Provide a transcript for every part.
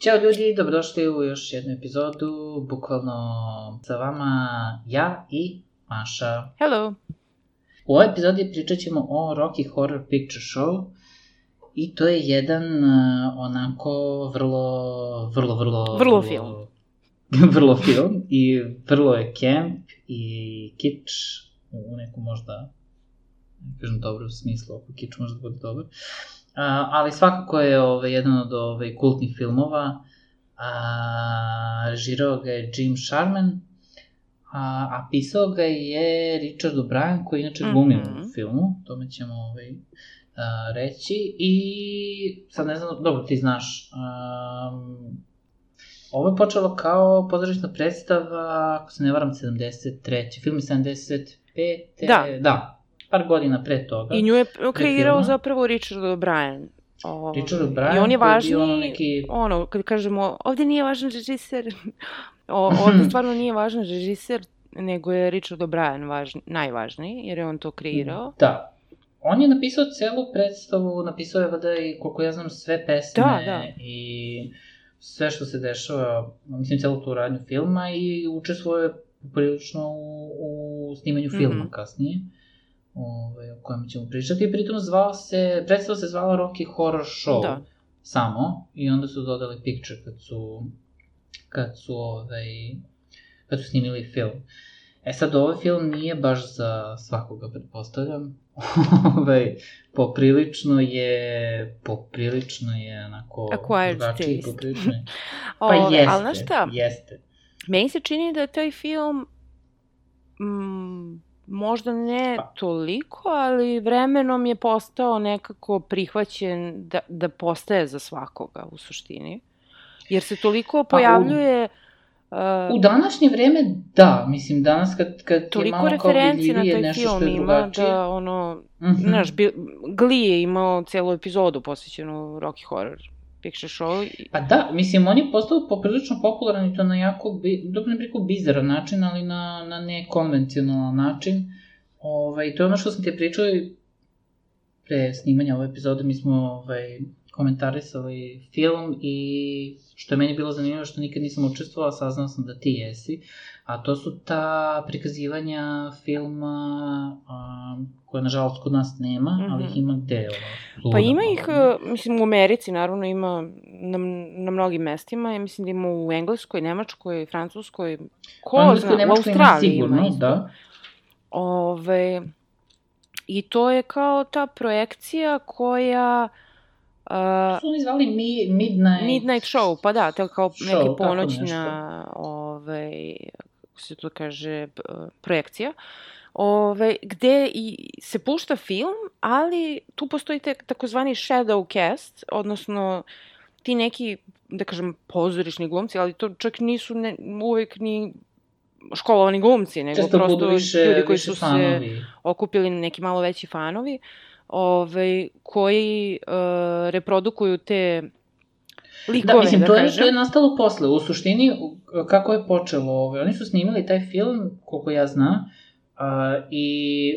Ćao ljudi, dobrodošli u još jednu epizodu, bukvalno sa vama ja i Maša. hello. U ovoj epizodi pričat ćemo o Rocky Horror Picture Show i to je jedan uh, onako vrlo, vrlo, vrlo... Vrlo film. vrlo film i vrlo je camp i kič u nekom možda, kažem dobrom smislu, ako kič možda bude dobar. A, ali svakako je ovaj, jedan od ovaj, kultnih filmova. A, režirao ga je Jim Sharman, a, a pisao ga je Richard O'Brien, koji inače glumi mm Mhm. -hmm. u filmu, tome ćemo ovaj, a, reći. I sad ne znam, dobro ti znaš, um, ovo je počelo kao pozorišna predstava, ako se ne varam, 73. Film je 75. Da. Da, par godina pre toga. I nju je kreirao filma. zapravo Richard O'Brien. O, Richard O'Brien I on je bio ono neki- ono, kad kažemo, ovde nije važan režiser, o, ovde stvarno nije važan režiser, nego je Richard O'Brien važ, najvažniji, jer je on to kreirao. Da. On je napisao celu predstavu, napisao je vada i, koliko ja znam, sve pesme Da, da. i sve što se dešava, mislim, celu tu radnju filma i učestvuje je prilično u, u snimanju filma Mhm. kasnije, ovaj, o kojem ćemo pričati. I pritom zvao se, predstava se zvala Rocky Horror Show Da. samo i onda su dodali picture kad su, kad su, ovaj, kad su snimili film. E sad, ovaj film nije baš za svakoga, pretpostavljam. ovaj, poprilično je, poprilično je onako... Acquired drugačiji, taste. Poprilično je. Pa Ove, jeste, ali znaš šta, jeste. meni se čini da je taj film mm, možda ne Pa. toliko, ali vremenom je postao nekako prihvaćen da, da postaje za svakoga u suštini. Jer se toliko Pa u- pojavljuje... uh, U današnje vreme, da, mislim, danas kad, kad je toliko malo kao na vidljivije nešto što je ima drugačije. da ono, Mhm. znaš, bi, Glee je imao celu epizodu posvećenu Rocky Horror Picture Show. Pa da, mislim, on je postao poprilično popularan i to na jako, bi, ne preko bizaran način, ali na, na nekonvencionalan način. Ovaj, to je ono što sam ti pričao i pre snimanja ove epizode, mi smo ovaj, komentarisali film i što je meni bilo zanimljivo što nikad nisam učestvovala, saznao sam da ti jesi, a to su ta prikazivanja filma a, koje nažalost kod nas nema, mm -hmm. ali ih ima gde, ono, Pa ima ih, uh, mislim, u Americi naravno ima na, na mnogim mestima, ja mislim da ima u Engleskoj, Nemačkoj, Francuskoj, ko Engleskoj, zna, u ima Australiji sigurno, ima da. Ove, I to je kao ta projekcija koja... Uh, su oni zvali mi, Midnight... Midnight Show, pa da, to je kao Show, tako ponoćna, ovaj, kako se to kaže, projekcija, ove, gde i se pušta film, ali tu postoji te, takozvani shadow cast, odnosno ti neki, da kažem, pozorišni glumci, ali to čak nisu ne, uvek ni školovani glumci, nego Često prosto više, ljudi koji više su se fanovi. okupili neki malo veći fanovi, ovaj, koji uh, reprodukuju te likove, Da, mislim, da to, je, to je nastalo posle. U suštini, kako je počelo ovo? Oni su snimili taj film, koliko ja znam, uh, i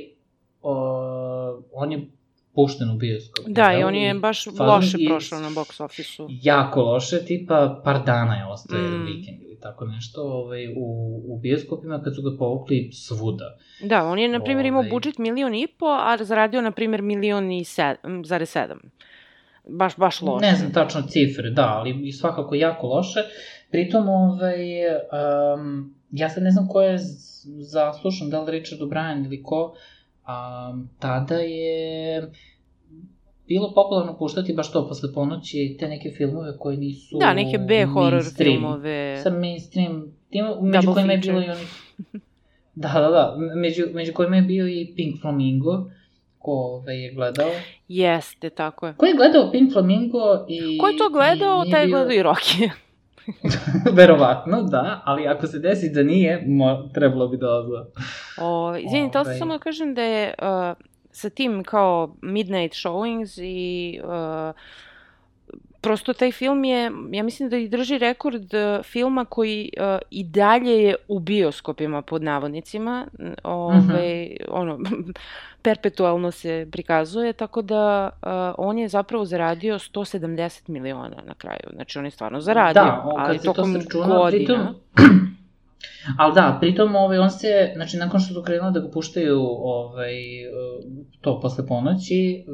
uh, on je pušten u bioskopu. Da, i jel? on je baš loše i- prošao na box office-u. Jako loše, tipa par dana je ostao Mm. vikend ili tako nešto ovaj, u, u bioskopima kad su ga povukli svuda. Da, on je, na primjer, imao Ovaj. budžet milion i po, a zaradio, na primjer, milion i sedam, zare sedam. Baš, baš loše. Ne znam tačno cifre, da, ali i svakako jako loše. Pritom, ovaj, um, ja sad ne znam ko je zaslušan, da li Richard O'Brien ili ko, um, tada je bilo popularno puštati baš to posle ponoći, te neke filmove koji nisu Da, neke B-horror mainstream. filmove. Sa mainstream,tima, među Double kojima je feature. bilo i oni... Da, da, da, među, među kojima je bio i Pink Flamingo, ko ovaj, je gledao. Jeste, tako je. Ko je gledao Pink Flamingo i... Ko je to gledao, i taj je bio- gledao i Rocky. Verovatno, da, ali ako se desi da nije, mo, trebalo bi da odgleda. O, izvini, to sam Ovaj. samo da kažem da je uh, sa tim kao midnight showings i uh, prosto taj film je, ja mislim da i drži rekord uh, filma koji uh, i dalje je u bioskopima pod navodnicima, n- ovaj, ono, perpetualno se prikazuje, tako da uh, on je zapravo zaradio 170 miliona na kraju, znači on je stvarno zaradio, Da, o, ali se to tokom sračuna, godina. pritom, Ali da, pritom ovaj, on se, znači nakon što su krenuli da ga puštaju ovaj, to posle ponoći,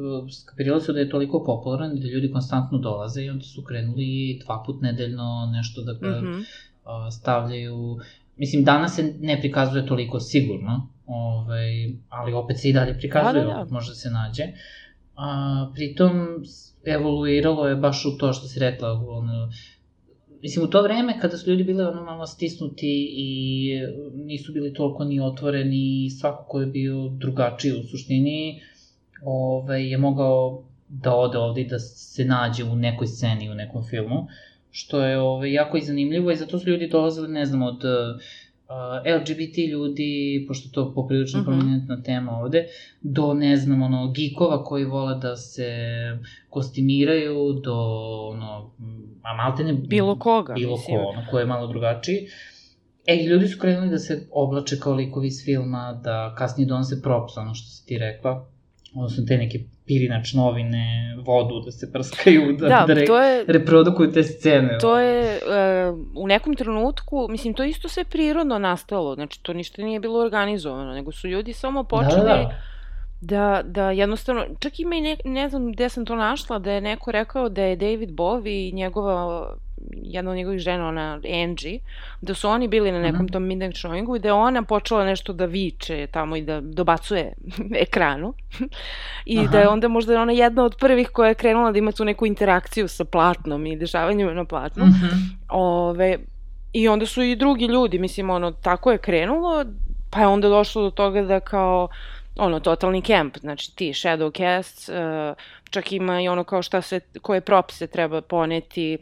skapirali su da je toliko popularan da ljudi konstantno dolaze i onda su krenuli dva put nedeljno nešto da ga Mhm. a, stavljaju, mislim danas se ne prikazuje toliko sigurno, ovaj, ali opet se i dalje prikazuje, Da, da, da. opet može da se nađe. A, pritom evoluiralo je baš u to što si rekla, ono, mislim u to vreme kada su ljudi bili ono malo stisnuti i nisu bili toliko ni otvoreni i svako ko je bio drugačiji u suštini, ovaj, je mogao da ode ovde i da se nađe u nekoj sceni, u nekom filmu, što je ovaj, jako i zanimljivo i zato su ljudi dolazili, ne znam, od uh, LGBT ljudi, pošto je to poprilično Mhm. mm -hmm. prominentna tema ovde, do, ne znam, ono, geekova koji vole da se kostimiraju, do, ono, a malte ne... Bilo koga, Bilo mislim. ko, ono, ko je malo drugačiji. E, i ljudi su krenuli da se oblače kao likovi iz filma, da kasnije donose props, ono što si ti rekla, odnosno te neke pirinač novine, vodu da se prskaju, da, Da, da, re, to je, reprodukuju te scene. to je e, u nekom trenutku, mislim, to isto sve prirodno nastalo, znači to ništa nije bilo organizovano, nego su ljudi samo počeli Da, da, da. Da, da jednostavno, čak ima i ne, ne znam gde sam to našla, da je neko rekao da je David Bowie i njegova, jedna od njegovih žena, ona Angie, da su oni bili na nekom Mhm. tom midnight showingu i da je ona počela nešto da viče tamo i da dobacuje ekranu. I Aha. da je onda možda ona jedna od prvih koja je krenula da ima tu neku interakciju sa platnom i dešavanjima na platnu. Mhm. Ove, I onda su i drugi ljudi, mislim, ono, tako je krenulo, pa je onda došlo do toga da kao, ono, totalni kemp, znači ti Shadowcasts, uh, čak ima i ono kao šta se, koje propise treba poneti.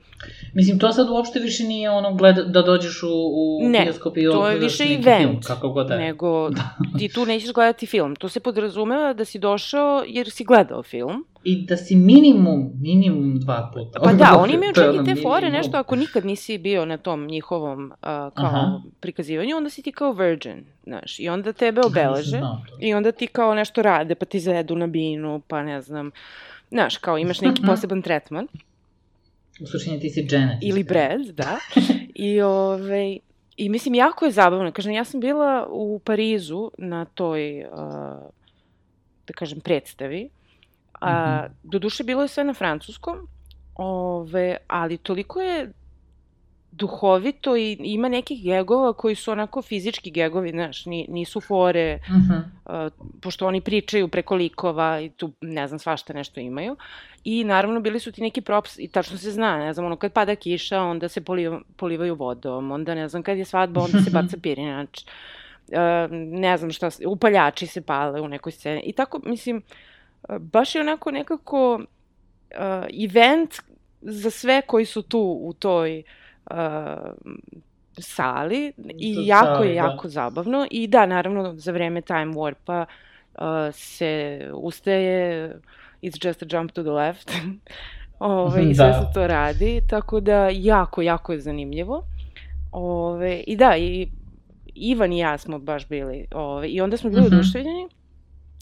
Mislim, to sad uopšte više nije ono gleda, da dođeš u, u Ne, bioskop i to je više event, film, kako god da je. Nego, ti tu nećeš gledati film. To se podrazumeva da si došao jer si gledao film. I da si minimum, minimum dva puta. Pa da, oni imaju čak i te fore, nešto ako nikad nisi bio na tom njihovom uh, kao Aha. prikazivanju, onda si ti kao virgin, znaš, i onda tebe obeleže. I onda ti kao nešto rade, pa ti zajedu na binu, pa ne znam, znaš, kao imaš neki poseban tretman. U suštini ti si Janet. Ili. Brad, da. I, ovaj, I mislim, jako je zabavno. Kažem, ja sam bila u Parizu na toj, uh, da kažem, predstavi. A, Mhm. Doduše, bilo je sve na francuskom, ove, ali toliko je duhovito i ima nekih gegova koji su onako fizički gegovi, znaš, ni, nisu fore, Mhm. uh, pošto oni pričaju preko likova i tu, ne znam, svašta nešto imaju. I naravno bili su ti neki props i tačno se zna, ne znam, ono kad pada kiša, onda se poliva, polivaju vodom, onda ne znam, kad je svadba, onda se baca pirinač. Uh, ne znam šta, upaljači se pale u nekoj sceni. I tako, mislim, uh, baš je onako nekako uh, event za sve koji su tu u toj uh, sali i To jako sali, je da. jako zabavno i da naravno za vreme time warpa uh, se ustaje it's just a jump to the left Ove, i sve Da. se to radi tako da jako jako je zanimljivo Ove, i da i Ivan i ja smo baš bili ove, i onda smo bili Mhm. oduševljeni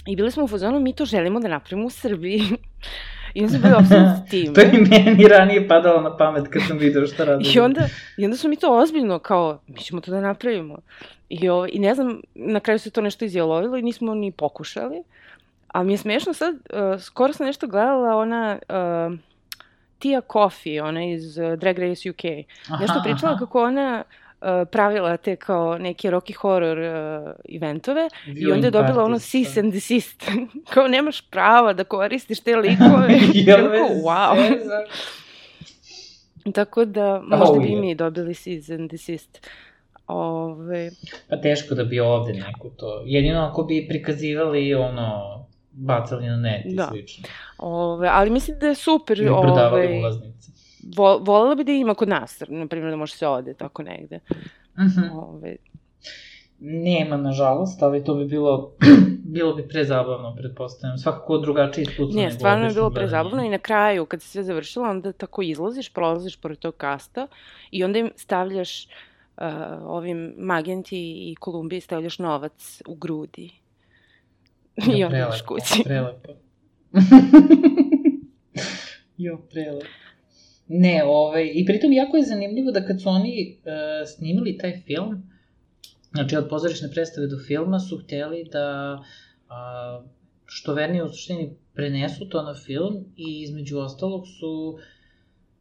i bili smo u fazonu mi to želimo da napravimo u Srbiji i onda smo bili opsednuti time To je meni ranije padalo na pamet kad sam video šta radi. I onda, I onda smo mi to ozbiljno kao, mi ćemo to da napravimo. I, o, I ne znam, na kraju se to nešto izjelovilo i nismo ni pokušali. Ali mi je smešno sad, uh, skoro sam nešto gledala, ona uh, Tia Coffey, ona iz uh, Drag Race UK. Aha, Nešto pričala aha. kako ona pravila te kao neke Rocky Horror uh, eventove i Viewing onda je dobila ono parties, cease da. and desist. kao nemaš prava da koristiš te likove. Jel me wow. zeza? Tako da, možda Oh, bi i je. mi dobili cease and desist. Ove, Pa teško da bi ovde neko to... Jedino ako bi prikazivali ono, bacali na net i Da. slično. ove, ali mislim da je super. Prodavali Ove, ulaznice. Vo, volela bi da ima kod nas, na primjer da može se ode tako negde. Uh -huh. Ove, Nema, nažalost, ali to bi bilo, bilo bi prezabavno, pretpostavljam. Svakako drugačiji iskustvo. Ne, stvarno je bilo prezabavno i na kraju, kad se sve završilo, onda tako izlaziš, prolaziš pored tog kasta i onda im stavljaš uh, ovim Magenti i Kolumbiji stavljaš novac u grudi. I onda prelepo, kući. Prelepo. jo, prelepo. Ne, ovaj, i pritom jako je zanimljivo da kad su oni uh, snimili taj film, znači od pozorišne predstave do filma su hteli da uh, što vernije u suštini prenesu to na film i između ostalog su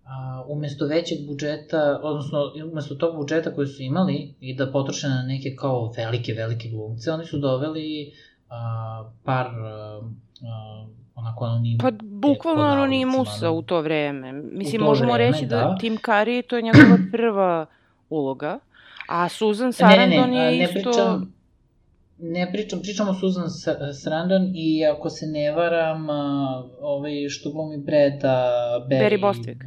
a, umesto većeg budžeta, odnosno umesto tog budžeta koji su imali i da potroše na neke kao velike, velike glumce, oni su doveli a, par a, onako anonim... Pa, bukvalno Anonimusa u to vreme. Mislim, to možemo vreme, reći da, da. Tim Curry, to je njegova prva uloga, a Susan Sarandon ne, ne, je a, ne isto... pričam, ne pričam, pričam o Susan Sa- Sarandon i ako se ne varam, ovaj što glumi Breda, Barry, Barry Bostwick.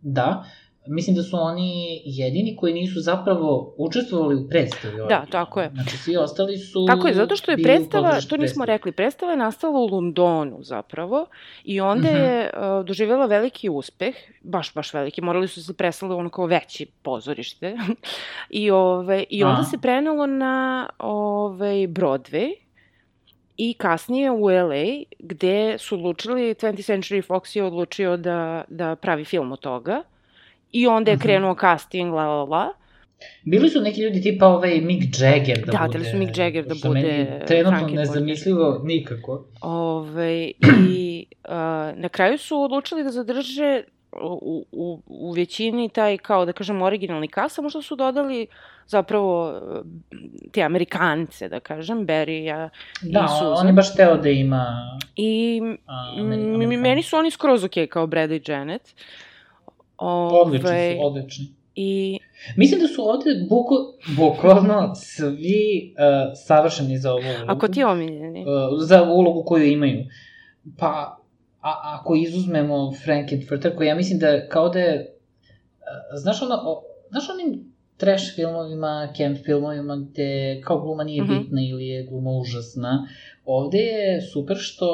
Da, mislim da su oni jedini koji nisu zapravo učestvovali u predstavi. originalno. tako je. Znači, svi ostali su... Tako je, zato što je predstava, pozorišnoj to nismo rekli, predstava je nastala u Londonu zapravo i onda Mhm. je uh, doživjela veliki uspeh, baš, baš veliki, morali su se preslali ono kao veći pozorište i, ove, i onda A. se prenelo na ove, Broadway i kasnije u LA gde su odlučili, 20th Century Fox je odlučio da, da pravi film od toga i onda je Mhm. krenuo casting, la la la. Bili su neki ljudi tipa ovaj Mick Jagger da, Da, bude... hteli su Mick Jagger da što bude meni trenutno Frankenfurter. nezamislivo nikako. Ove, I uh, na kraju su odlučili da zadrže u, u, u većini taj, kao da kažem, originalni kas, a možda su dodali zapravo uh, te Amerikance, da kažem, Berija i Da, Susan. on je baš teo da ima... I A, Ameri- meni su oni skroz ok, kao Brad i Janet. Odlični Ove, su, odlični. I Mislim da su ovde buko, bukvalno svi uh, savršeni za ovu ulogu. ako ti je omiljeni? Uh, za ulogu koju imaju. Pa, a, ako izuzmemo Frankenfurter, koji ja mislim da kao da je... Uh, znaš ono, o, znaš onim trash filmovima, camp filmovima gde kao gluma nije Mhm. bitna ili je gluma užasna. Ovde je super što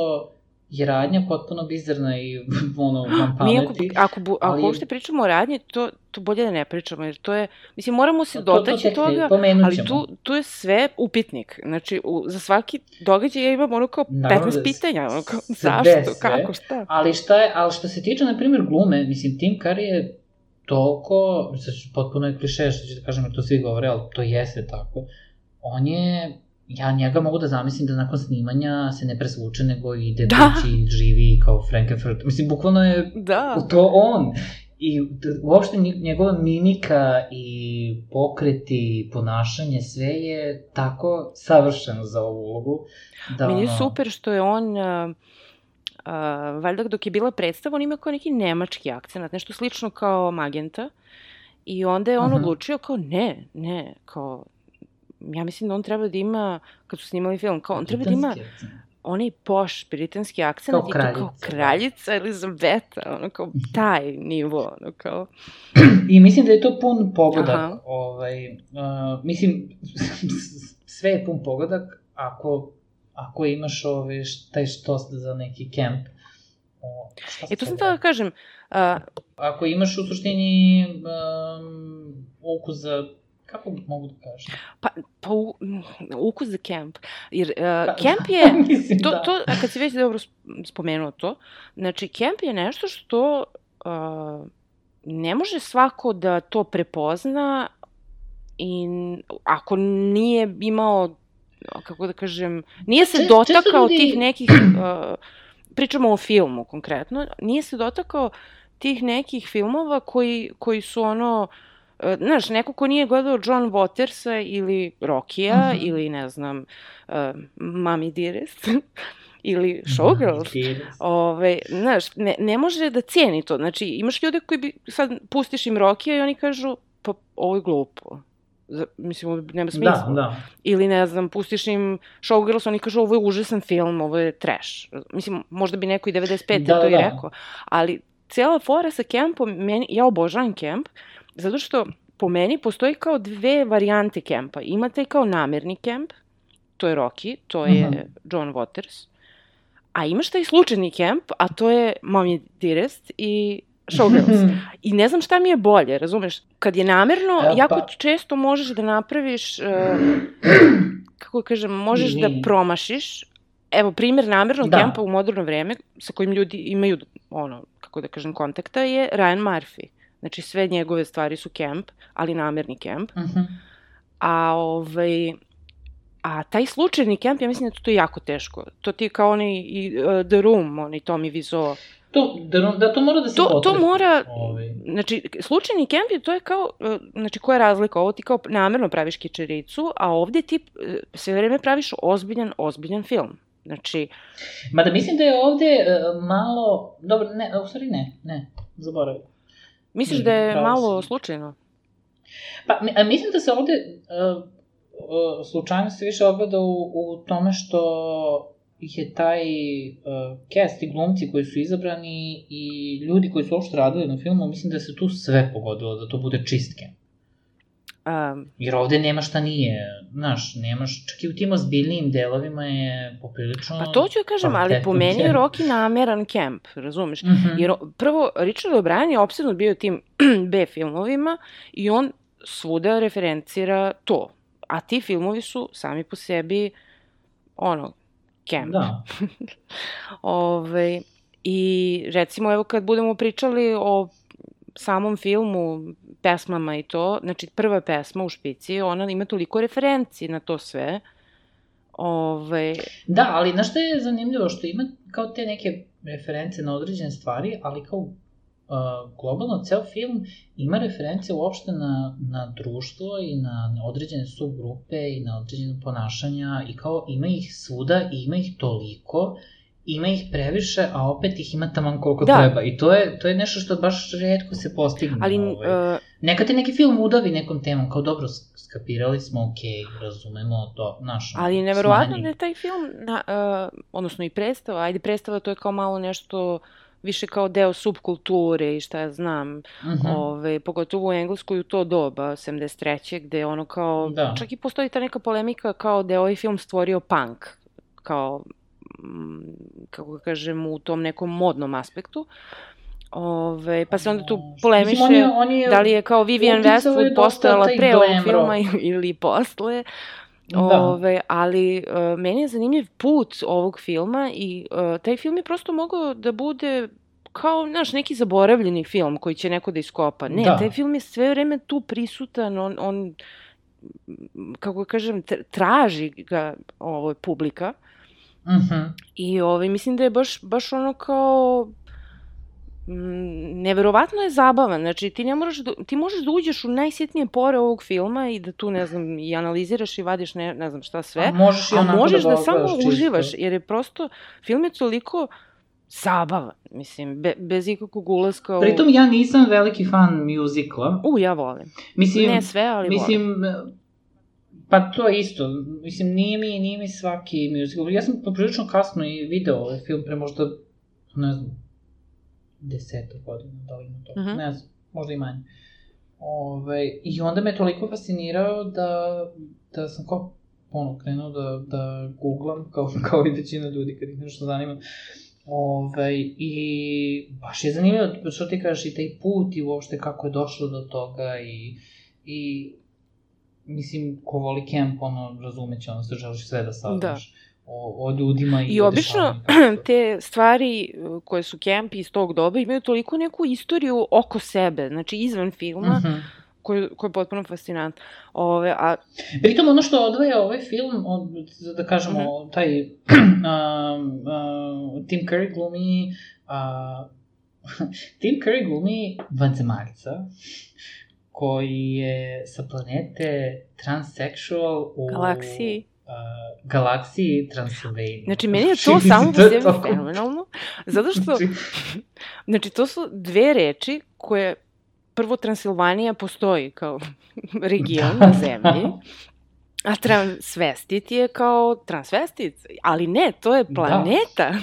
je radnja potpuno bizarna i ono, vam Mi ako, pameti. ako, bu, ako ali- uopšte pričamo o radnji, to, to bolje da ne pričamo, jer to je, mislim, moramo se To- to dotaći tek toga, pomenut ali tu, tu je sve upitnik. Znači, u, za svaki događaj ja imam ono kao 15 Naravno da pitanja, ono kao, zašto, sve. kako, šta. Ali šta je, ali što se tiče, na primjer, glume, mislim, Tim Curry je toliko, ću potpuno je kliše što ću da kažem, jer to svi govore, ali to jeste tako. On je, ja njega mogu da zamislim da nakon snimanja se ne presvuče, nego ide Da. kući, živi kao Frankenfurt. Mislim, bukvalno je Da. to on. I uopšte nj- njegova mimika i pokreti i ponašanje, sve je tako savršeno za ovu ulogu. Da, Meni je super što je on, uh, uh, valjda dok je bila predstava, on ima kao neki nemački akcenat, nešto slično kao Magenta. I onda je on Mhm. odlučio kao ne, ne, kao ja mislim da on treba da ima, kad su snimali film, kao on treba da ima onaj poš britanski akcent Kao i to kao kraljica, da. kraljica Elizabeta, ono kao taj nivo, ono kao... I mislim da je to pun pogodak. Aha. Ovaj, uh, mislim, sve je pun pogodak ako, ako imaš ovaj, taj štos za neki kemp. O, E, to sam tada da kažem, uh, Ako imaš u suštini um, ukus za... Kako mogu da kažem? pa, pa u, mm, ukus za kemp. Jer uh, Pa, kemp je, mislim, to, da. to, a kad si već dobro sp- spomenuo to, znači kemp je nešto što uh, ne može svako da to prepozna i ako nije imao, kako da kažem, nije se Čest- dotakao ljudi- tih nekih, uh, pričamo o filmu konkretno, nije se dotakao tih nekih filmova koji, koji su ono, uh, znaš, neko ko nije gledao John Watersa ili Rokija Mhm. ili ne znam, uh, Mami Dearest ili Showgirls. Ove, znaš, ne, ne može da cijeni to. Znači, imaš ljude koji bi, sad pustiš im Rokija i oni kažu, pa ovo je glupo. Za, mislim, nema smisla. Da, da. Ili, ne znam, pustiš im Showgirls, oni kažu, ovo je užasan film, ovo je trash. Mislim, možda bi neko i 95. Da, to i da. rekao. Ali cijela fora sa kempom, meni, ja obožavam kemp, zato što po meni postoji kao dve varijante kempa. Ima taj kao namerni kemp, to je Rocky, to je uh Mhm. -huh. John Waters, a imaš taj slučajni kemp, a to je Mommy Dearest i Showgirls. I ne znam šta mi je bolje, razumeš? Kad je namerno, E, jako pa- često možeš da napraviš, uh, kako kažem, možeš da ni- promašiš. Evo, primjer namernog Da. kempa u moderno vreme, sa kojim ljudi imaju, ono, kako da kažem, kontakta, je Ryan Murphy. Znači, sve njegove stvari su kemp, ali namerni kemp. Mhm. A, ovaj, a taj slučajni kemp, ja mislim da je to jako teško. To ti je kao onaj i, uh, The Room, onaj Tommy Wiseau. To, da, da to mora da se To, to potrefi. mora, Ovaj. Znači, slučajni kemp je, to je kao, e, znači, koja je razlika? Ovo ti kao namerno praviš kičericu, a ovde ti e, sve vreme praviš ozbiljan, ozbiljan film. Znači, Mada mislim da je ovde e, malo... Dobro, ne, u stvari ne, ne, zaboravim. Misliš da je pravo malo slučajno? Pa, a mislim da se ovde uh, uh, slučajno se više ogleda u, u tome što je taj uh, cast i glumci koji su izabrani i ljudi koji su uopšte radili na filmu, mislim da se tu sve pogodilo da to bude čistke. Um, Jer ovde nema šta nije, znaš, nemaš, čak i u tim ozbiljnijim delovima je poprilično... pa to ću da kažem, ali po meni je. Rocky nameran kemp, razumeš? Mhm. Jer o- prvo, Richard O'Brien je opsedno bio tim B filmovima i on svuda referencira to. A ti filmovi su sami po sebi, ono, kemp. Da. Ove, I recimo, evo kad budemo pričali o samom filmu, pesmama i to, znači prva pesma u špici, ona ima toliko referenci na to sve. Ove, Da, ali znaš što je zanimljivo? Što ima kao te neke reference na određene stvari, ali kao uh, globalno ceo film ima reference uopšte na, na društvo i na, na određene subgrupe i na određene ponašanja i kao ima ih svuda i ima ih toliko ima ih previše, a opet ih ima taman koliko Da. treba. I to je, to je nešto što baš redko se postigne. ali ovaj. uh, Nekad te neki film udavi nekom temom, kao dobro, sk- skapirali smo, okej, razumemo to, naš... Ali je neverovatno da je taj film, na, uh, odnosno i predstava, ajde predstava to je kao malo nešto više kao deo subkulture i šta ja znam, Mhm. ove, pogotovo u Engleskoj u to doba, 73. gde ono kao, Da. čak i postoji ta neka polemika kao da je ovaj film stvorio punk, kao, kako ga kažem, u tom nekom modnom aspektu. Ove, pa se onda tu polemiše on je, on je, da li je kao Vivian Westwood postojala pre ovog filma ili posle. Da. Ove, ali uh, meni je zanimljiv put ovog filma i uh, taj film je prosto mogao da bude kao, znaš, neki zaboravljeni film koji će neko da iskopa. Ne, Da. taj film je sve vreme tu prisutan, on, on kako kažem, tr- traži ga ovo, publika Mhm. i ovaj, mislim da je baš, baš ono kao mm, neverovatno je zabavan, znači ti ne moraš da, ti možeš da uđeš u najsitnije pore ovog filma i da tu, ne znam, i analiziraš i vadiš ne, ne znam šta sve, A možeš i a možeš da, ga samo čisto. uživaš, jer je prosto, film je toliko zabavan, mislim, be, bez ikakvog ulaska u... Pritom ja nisam veliki fan muzikla. U, ja volim. Mislim, ne sve, ali volim. Pa to je isto. Mislim, nije mi, nije mi svaki muzikal. Ja sam poprilično kasno i video ovaj film pre možda, ne znam, deseta godina, da li ima to, Mhm. ne znam, možda i manje. Ove, I onda me toliko fascinirao da, da sam kao ono, krenuo da, da googlam, kao, kao i većina ljudi kad ih nešto zanima. Ove, I baš je zanimljivo što ti kažeš i taj put i uopšte kako je došlo do toga i, i mislim, ko voli kemp, ono, razumeće, ono, se želiš sve da saznaš. O, o ljudima i, I obično te stvari uh, koje su kempi iz tog doba imaju toliko neku istoriju oko sebe, znači izvan filma, Mhm. koji, koji je potpuno fascinant. Ove, a Pritom ono što odvaja ovaj film, od, da kažemo, Mhm. taj um, uh, Tim Curry glumi uh, Tim Curry glumi vanzemaljca koji je sa planete transsexual u Galaksiji. Uh, galaksiji Transylvania. Znači, meni je to samo po da sebi fenomenalno, zato što, Znači, znači, to su dve reči koje, prvo, Transilvanija postoji kao region Da. na zemlji, a transvestit je kao transvestit, ali ne, to je planeta.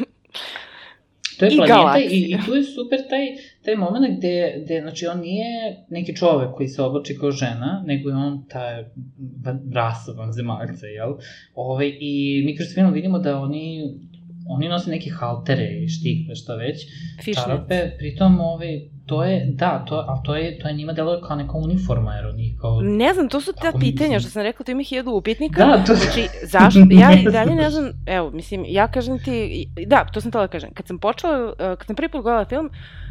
To je I planeta galaksija. i, i tu je super taj, taj moment gde, gde, znači, on nije neki čovek koji se oblači kao žena, nego je on ta rasa vanzemaljca, jel? Ove, I mi kroz film vidimo da oni oni nose neke haltere i štikle, šta već, Fišnic. čarape, pritom, ovaj, to je, da, to, a to je, to je njima deluje kao neka uniforma, jer oni kao... Ne znam, to su ta pitanja mislim. što sam rekla, to ima hiljadu upitnika. Da, to... Znači, zašto? Ja i dalje ne znam, evo, mislim, ja kažem ti, da, to sam tela da kažem, kad sam počela, uh, kad sam prvi put gledala film, Uh,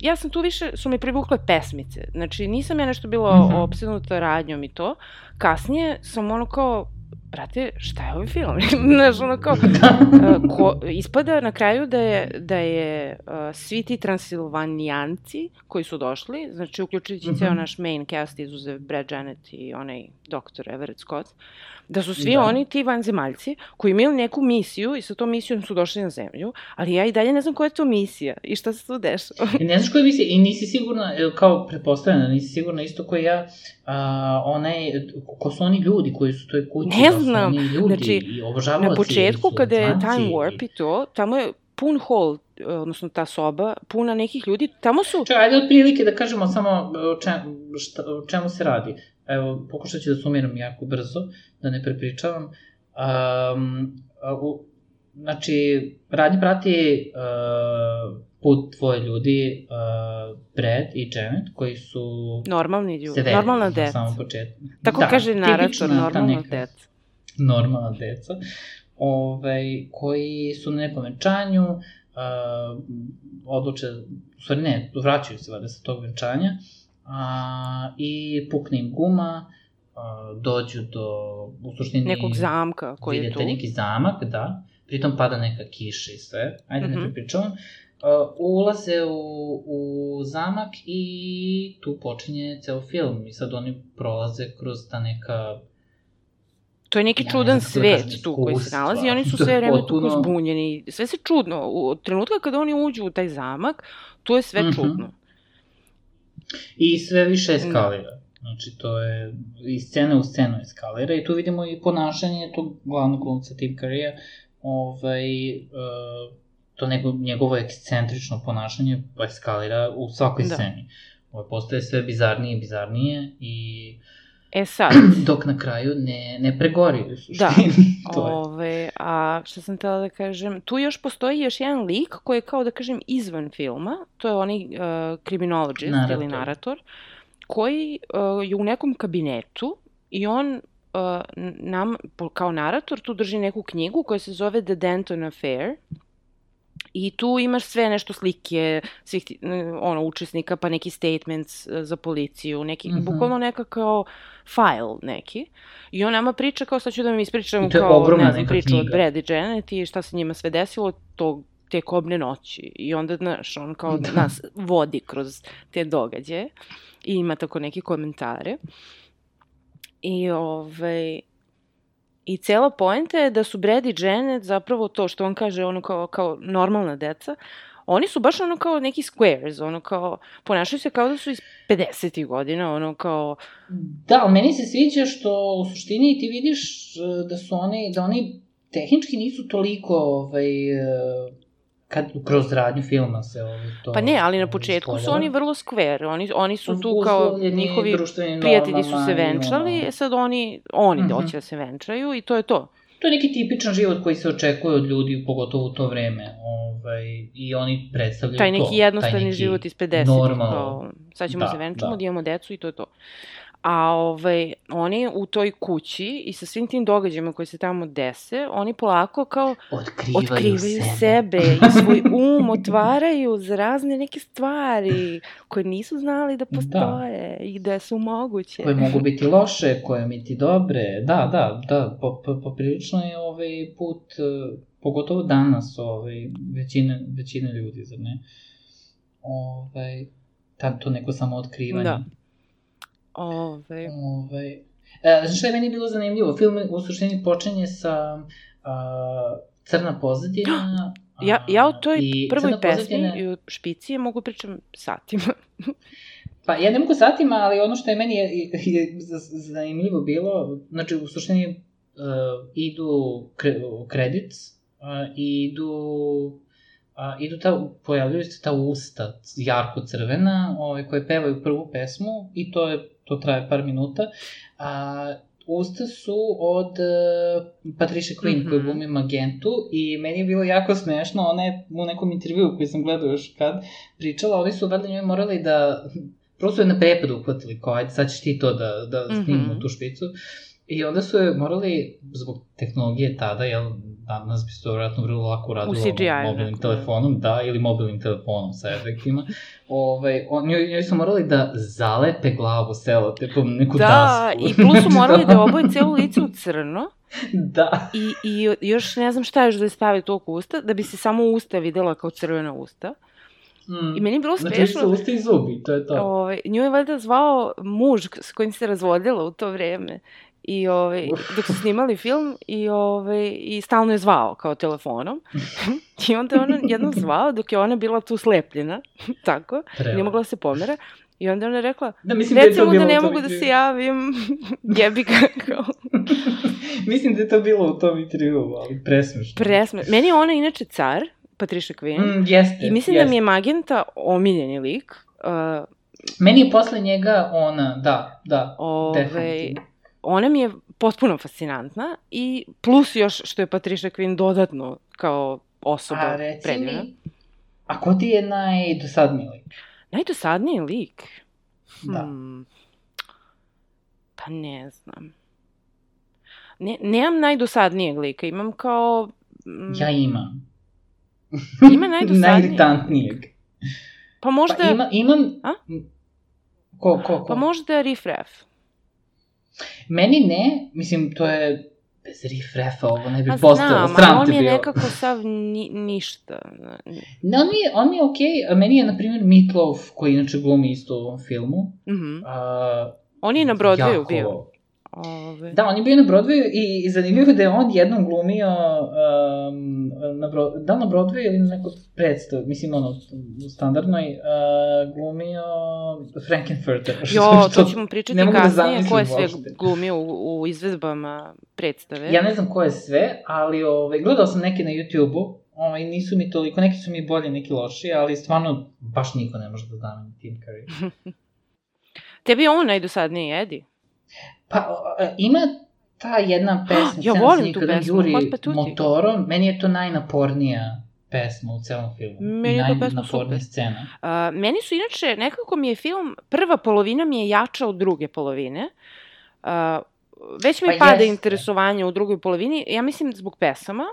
ja sam tu više, su mi privukle pesmice. Znači, nisam ja nešto bila mm. -hmm. obsednuta radnjom i to. Kasnije sam ono kao, brate, šta je ovaj film? Znaš, ono kao, uh, ko, ispada na kraju da je, da je uh, svi ti transilvanijanci koji su došli, znači uključujući mm. -hmm. ceo naš main cast izuzev Brad Janet i onaj doktor Everett Scott, da su svi Da. oni ti vanzemaljci koji imaju neku misiju i sa tom misijom su došli na zemlju, ali ja i dalje ne znam koja je to misija i šta se tu dešava. I ne znaš koji misli, i nisi sigurna, e, kao pretpostavljena, nisi sigurna isto koji ja, a, onaj, ko su oni ljudi koji su u toj kući, Ne da znam, oni ljudi znači, i Na početku, su kada je Time i- Warp i to, tamo je pun hol, odnosno ta soba, puna nekih ljudi, tamo su... Čekaj, ajde otprilike da kažemo samo o, čem, šta, o čemu se radi. Evo, pokušat ću da sumiram jako brzo, da ne prepričavam. Um, u, znači, radnje prati uh, put dvoje ljudi, uh, Brad i Janet, koji su Normalni ljudi, severi normalna na deca. samom početku. Tako da, kaže narator, normalna deca. normalna deca, ovaj, koji su na nekom venčanju, uh, odluče, u stvari ne, vraćaju se vada sa tog venčanja, a, i pukne im guma, a, dođu do, u suštini... Nekog zamka koji je vidite tu. neki zamak, da, pritom pada neka kiša i sve, ajde Mhm. ne prepričavam, Uh, ulaze u, u zamak i tu počinje ceo film i sad oni prolaze kroz ta neka To je neki Ja ne čudan kako da kažem, svet tu koji se nalazi i oni su sve vreme tu zbunjeni. Sve se čudno. Od trenutka kada oni uđu u taj zamak, to je sve Mhm. čudno. I sve više eskalira. Znači, to je iz scene u scenu eskalira i tu vidimo i ponašanje tog glavnog glumca Tim Currya, ovaj, uh, to nego, njegovo ekscentrično ponašanje eskalira u svakoj Da. sceni. Ovo postaje sve bizarnije i bizarnije i E sad, dok na kraju ne, ne pregori u Da. to je. ove, a šta sam tela da kažem, tu još postoji još jedan lik koji je kao da kažem izvan filma, to je onaj uh, kriminologist Narator. ili narator, koji uh, je u nekom kabinetu i on uh, nam, kao narator, tu drži neku knjigu koja se zove The Denton Affair I tu imaš sve nešto slike svih ono, učesnika, pa neki statements e, za policiju, neki, Mhm. bukvalno neka kao file neki. I on nama priča kao, sad ću da vam ispričam kao, ne znam, priču od knjiga. Brad i Janet i šta se njima sve desilo tog te kobne noći. I onda, znaš, on kao Da. nas vodi kroz te događaje i ima tako neke komentare. I, ovaj, I cela poenta je da su Brad i Janet zapravo to što on kaže ono kao, kao normalna deca, oni su baš ono kao neki squares, ono kao, ponašaju se kao da su iz 50. godina, ono kao, Da, ali meni se sviđa što u suštini ti vidiš e, da su oni, da oni tehnički nisu toliko, ovaj, e, kad kroz radnju filma se ovaj, to... pa ne, ali na početku su oni vrlo square, oni, oni su tu kao njihovi prijatelji su se venčali, ono. sad oni, oni mm -hmm. hoće da se venčaju i to je to. To je neki tipičan život koji se očekuje od ljudi, pogotovo u to vreme. Ovaj, I oni predstavljaju Taj to. neki jednostavni neki život iz 50. normalno. Kao, sad ćemo Da, se venčamo, da. da imamo decu i to je to. A ovaj, oni u toj kući i sa svim tim događajima koji se tamo dese, oni polako kao Otkrivaju, otkrivaju sebe. sebe i svoj um otvaraju za razne neke stvari koje nisu znali da postoje da. i da su moguće. koje mogu biti loše, koje biti dobre. Da, da, da, po, po, poprilično je ovaj put, eh, pogotovo danas, ovaj, većina, većina ljudi, zar ne? Ovaj, ta, to neko samo otkrivanje. Da. Ove, Ovaj, e, znaš šta je meni bilo zanimljivo? Film u suštini počinje sa a, crna pozadina. a, ja, ja o toj i prvoj pesmi pozadina- i o špici mogu pričam satima. Pa ja ne mogu satima, ali ono što je meni je, je, je zanimljivo bilo, znači u suštini uh, idu kre, credits uh, i idu a, idu ta, pojavljuju se ta usta, jarko crvena, ovaj, koje pevaju prvu pesmu i to je, to traje par minuta. A, usta su od uh, Patricia Quinn, mm -hmm. koja glumi Magentu i meni je bilo jako smešno, ona je u nekom intervju koji sam gledao još kad pričala, oni su valjda njoj morali da prosto je na prepadu uhvatili, kao ajde sad ćeš ti to da, da snimimo mm -hmm. tu špicu. I onda su je morali, zbog tehnologije tada, jel, danas bi se to vjerojatno vrlo lako uradilo mobilnim telefonom, da, ili mobilnim telefonom sa efektima. Ovaj, on, njoj, njoj su morali da zalepe glavu selotepom, neku da, dasku. Da, i plus su morali da oboje celo lice u crno. da. I, I još ne znam šta još da je stavi toliko usta, da bi se samo usta videla kao crvena usta. Mm. I meni je bilo smešno. Znači, su usta i zubi, to je to. Ovaj, nju je valjda zvao muž s kojim se razvodila u to vreme. I ovaj, dok su snimali film i, ovaj, i stalno je zvao kao telefonom. I onda je ona jednom zvao dok je ona bila tu slepljena, tako, Treba. nije mogla da se pomera. I onda ona je rekla, da, mislim recimo da, da ne mogu da se javim, jebi ga kao. mislim da je to bilo u tom intervju, ali presmešno. Presmešno. Meni je ona inače car, Patricia Quinn. Mm, jeste, I mislim jeste. da mi je Magenta omiljeni lik. Uh, Meni je posle njega ona, da, da, ove, definitivno. Ona mi je potpuno fascinantna i plus još što je Patricia Quinn dodatno kao osoba a, reci predivna. Mi, a ko ti je najdosadniji lik? Najdosadniji lik? Da. Hmm, pa ne znam. Ne, nemam najdosadnijeg lika, imam kao... Mm, ja imam. Ima najdosadnijeg? Najiritantnijeg. Pa možda... Pa ima, imam... A? Ko, ko, ko? Pa možda Riff Raff. Meni ne, mislim, to je bez rifrefa ovo ne bi pa postalo, znam, sram on je bio. nekako sav ni, ništa. Ne, on je, on je okej, okay. meni je, na primjer, Meatloaf, koji inače glumi isto u ovom filmu. Mm -hmm. uh, on je na Broadwayu bio. Ove. Da, on je bio na Broadwayu i, i zanimljivo da je on jednom glumio um, na Bro, da na Broadwayu ili na nekoj predstav, mislim ono, u standardnoj, uh, glumio Frankenfurter. Jo, to ćemo pričati da kasnije, da ko je sve uopšte. glumio u, u izvedbama predstave. Ja ne znam ko je sve, ali ove, gledao sam neke na YouTube-u, ovaj, nisu mi toliko, neki su mi bolji, neki loši, ali stvarno baš niko ne može da zameni Tim Curry. Tebi je on najdosadniji, Edi? Pa, ima ta jedna pesma, ja volim tu pesmu, Juri motorom, meni je to najnapornija pesma u celom filmu. Meni je to pesma super. scena. Uh, meni su inače, nekako mi je film, prva polovina mi je jača od druge polovine. Uh, već mi pa pada jeste. interesovanje u drugoj polovini, ja mislim zbog pesama,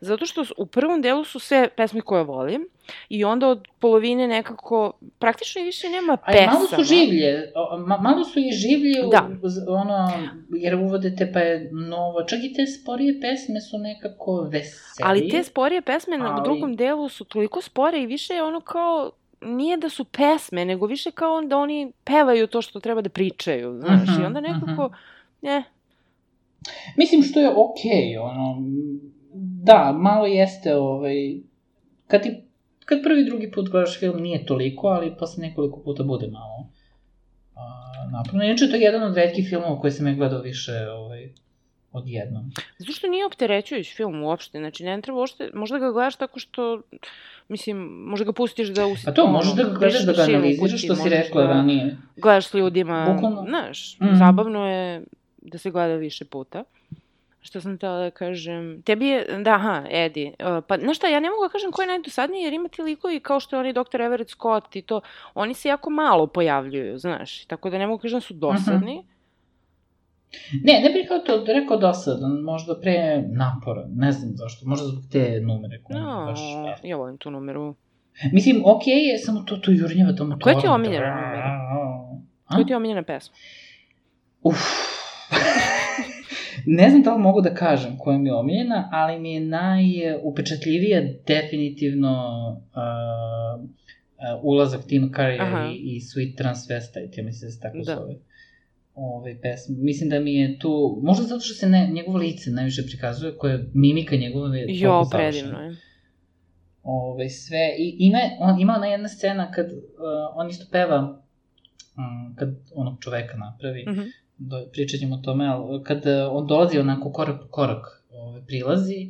zato što u prvom delu su sve pesme koje volim i onda od polovine nekako praktično i više nema pesama. Aj, malo su življe, ma, malo su i življe, da. ono, jer uvodete pa je novo, čak i te sporije pesme su nekako veseli. Ali te sporije pesme ali... na drugom delu su toliko spore i više je ono kao nije da su pesme, nego više kao da oni pevaju to što treba da pričaju, znaš, uh -huh, i onda mhm, nekako, uh -huh. ne, Mislim što je okej, okay, ono, da, malo jeste, ovaj, kad ti, kad prvi, drugi put gledaš film nije toliko, ali posle nekoliko puta bude malo a, napravno. Inače, to je jedan od redkih filmova koji sam je gledao više, ovaj, odjednom. Zato što nije opterećujuć film uopšte, znači ne treba uopšte, možda ga gledaš tako što, mislim, možda ga pustiš da usi... Pa to, možda da ga gledaš da ga analiziraš, što si rekla da ranije. Gledaš s ljudima, Bukvalno... znaš, mm. zabavno je da se gleda više puta. Što sam htela da kažem, tebi je, da, aha, Edi, uh, pa, znaš šta, ja ne mogu da kažem ko je najdosadniji, jer ima ti likovi kao što je oni Dr. Everett Scott i to, oni se jako malo pojavljuju, znaš, tako da ne mogu da kažem da su dosadni. Uh -huh. Ne, ne bih kao to rekao dosadan, možda pre napora, ne znam zašto, možda zbog te numere koje no, baš... Ja volim tu numeru. Mislim, okej okay je, samo to to jurnjeva to motora. Koja ti je omiljena numera? Koja ti je omiljena pesma? Uff, ne znam da li mogu da kažem koja mi je omiljena, ali mi je najupečatljivija definitivno uh, uh, ulazak Tima Currya i, i Sweet Transvestite, ja mislim da se tako da. zove ove pesme. Mislim da mi je tu, možda zato što se ne, njegovo lice najviše prikazuje, koja mimika njegova je jo, predivno je. Ove, sve, i ima, on, ima ona jedna scena kad uh, on isto peva, um, kad onog čoveka napravi, mm -hmm do, pričat ćemo o tome, ali kad e, on dolazi onako korak po korak ove, prilazi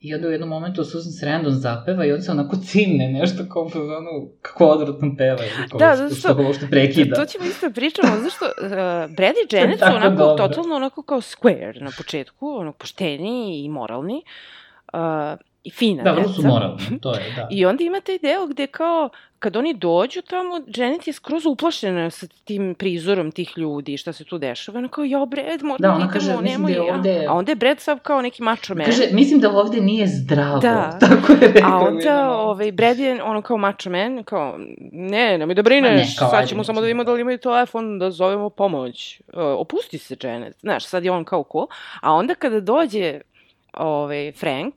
I onda u jednom momentu Susan Sarandon zapeva i on se onako cimne nešto kao po ono, kako odvratno peva. Ili kao Da, što- Što ga uopšte prekida. To ćemo isto pričamo, zašto uh, Brad i Janet su onako dobro. totalno onako kao square na početku, ono pošteni i moralni uh, i fina Da, vrlo su deca. moralni, to je, da. I onda ima taj deo gde kao, kad oni dođu tamo, Janet je skroz uplašena sa tim prizorom tih ljudi, šta se tu dešava. Ona kao, jo, Brad, Da, moramo ona da kaže, mislim da nemoj. je ja." ovde- A onda je Brad sav kao neki macho man. Kaže, mislim da ovde nije zdravo. Da. Tako je rekao. A onda, ovaj, Brad je ono kao macho man, kao, ne, nemoj da brineš, kao, sad ajde, ćemo samo mislim, da vidimo da. da li imaju telefon, da zovemo pomoć. Uh, opusti se, Janet. Znaš, sad je on kao cool. A onda kada dođe ovaj, Frank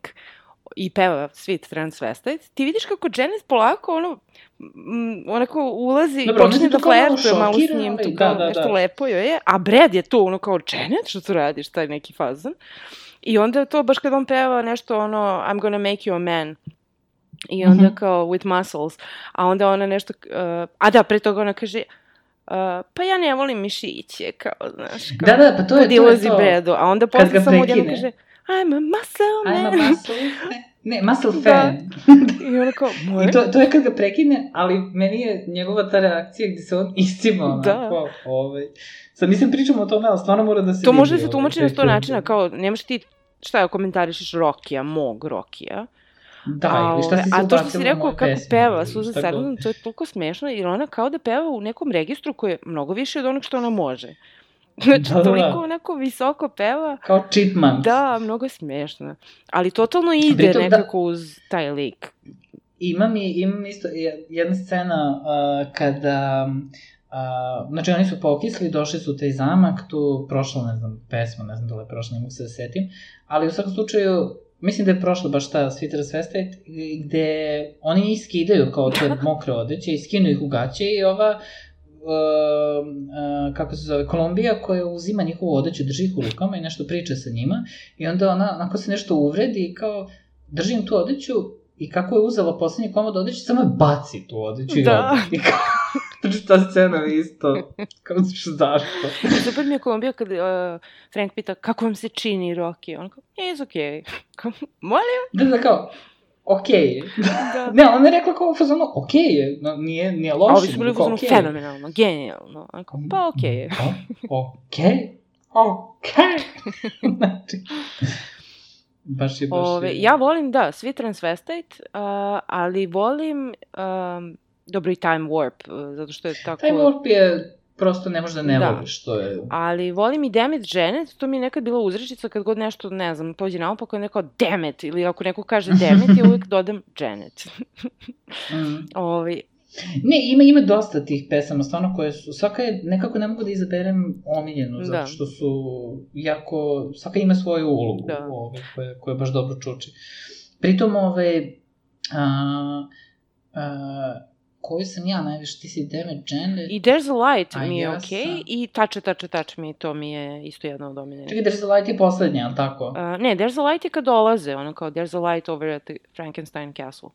i peva Sweet Transvestite, ti vidiš kako Janet polako ono, m, onako ulazi i Dobro, počne da kao flertuje malo s njim, ali tu da, kao da, nešto da. lepo joj je, a Brad je tu ono kao, Janet, što tu radiš, taj neki fazan. I onda to, baš kad on peva nešto ono, I'm gonna make you a man, I onda Mhm. kao with muscles. A onda ona nešto, uh, a da, pre toga ona kaže, uh, pa ja ne volim mišiće, kao, znaš, kao, Da, da, pa to je to. Je to. Bredu. A onda posle samo prekine. kaže, I'm a muscle man. I'm a muscle, ne, ne, muscle Da. fan. I ona kao, moje? I to, to je kad ga prekine, ali meni je njegova ta reakcija gde se on iscima onako, Da. ovaj. Sad mislim pričamo o tome, ali stvarno mora da se To vidi, može da se ovaj, tumači na sto načina, kao, nemaš ti, šta je, komentarišeš Rokija, mog Rokija. Da, ili šta si a to što si rekao kako pesme, peva god. Sarandon, to je toliko smešno, jer ona kao da peva u nekom registru koji je mnogo više od onog što ona može. Znači, Da, da, da. toliko onako visoko peva. Kao chipmunks. Da, mnogo smešno. Ali totalno ide Pritom da- nekako uz taj lik. Imam, i, imam isto je- jedna scena uh, kada... Uh, znači, oni su pokisli, došli su u taj zamak, tu prošla, ne znam, pesma, ne znam da li je prošla, ne mogu se da setim, ali u svakom slučaju, mislim da je prošla baš ta Sweeter Svestajt, gde oni skidaju kao te mokre odeće i skinu ih u gaće i ova kako se zove, Kolumbija koja uzima njihovu odeću, drži ih u rukama i nešto priča sa njima i onda ona, onako se nešto uvredi i kao držim tu odeću i kako je uzela poslednji komad odeće, samo je baci tu odeću Da. I kao, znači ta scena je isto, kao što zašto. Super mi je Kolumbija kad uh, Frank pita kako vam se čini Rocky. On kao, it's okay. Molim? Da, da, kao, okej je. Da. Ne, ona je rekla kao fazonu, okej je, no, nije, nije loše. A ovi su bili okej je. fenomenalno, genijalno. Kao, pa okej je. O, Okej, okej. znači, baš je, baš Ove, je. ja volim, da, svi transvestite, uh, ali volim, um, dobro i time warp, uh, zato što je tako... Taj warp je, prosto ne možeš da ne Da. voliš, to je... Ali volim i Damn it Janet, to mi je nekad bila uzrečica kad god nešto, ne znam, pođe naopako je neko damn it, ili ako neko kaže damn it, ja uvijek dodam Janet. Mm. Ove, Ne, ima, ima dosta tih pesama, stvarno, koje su, svaka je, nekako ne mogu da izaberem omiljenu, zato Da. što su jako, svaka ima svoju ulogu, Da. ove, koje, koje baš dobro čuči. Pritom, ove, a, a, koju sam ja najviše, ti si Deme Janet, I There's a Light A mi je ja okej, sam- i Touch, Touch, Touch mi, to mi je isto jedna od omiljenih. Čekaj, There's a Light je poslednja, ali tako? Uh, ne, There's a Light je kad dolaze, ono kao There's a Light over at the Frankenstein Castle.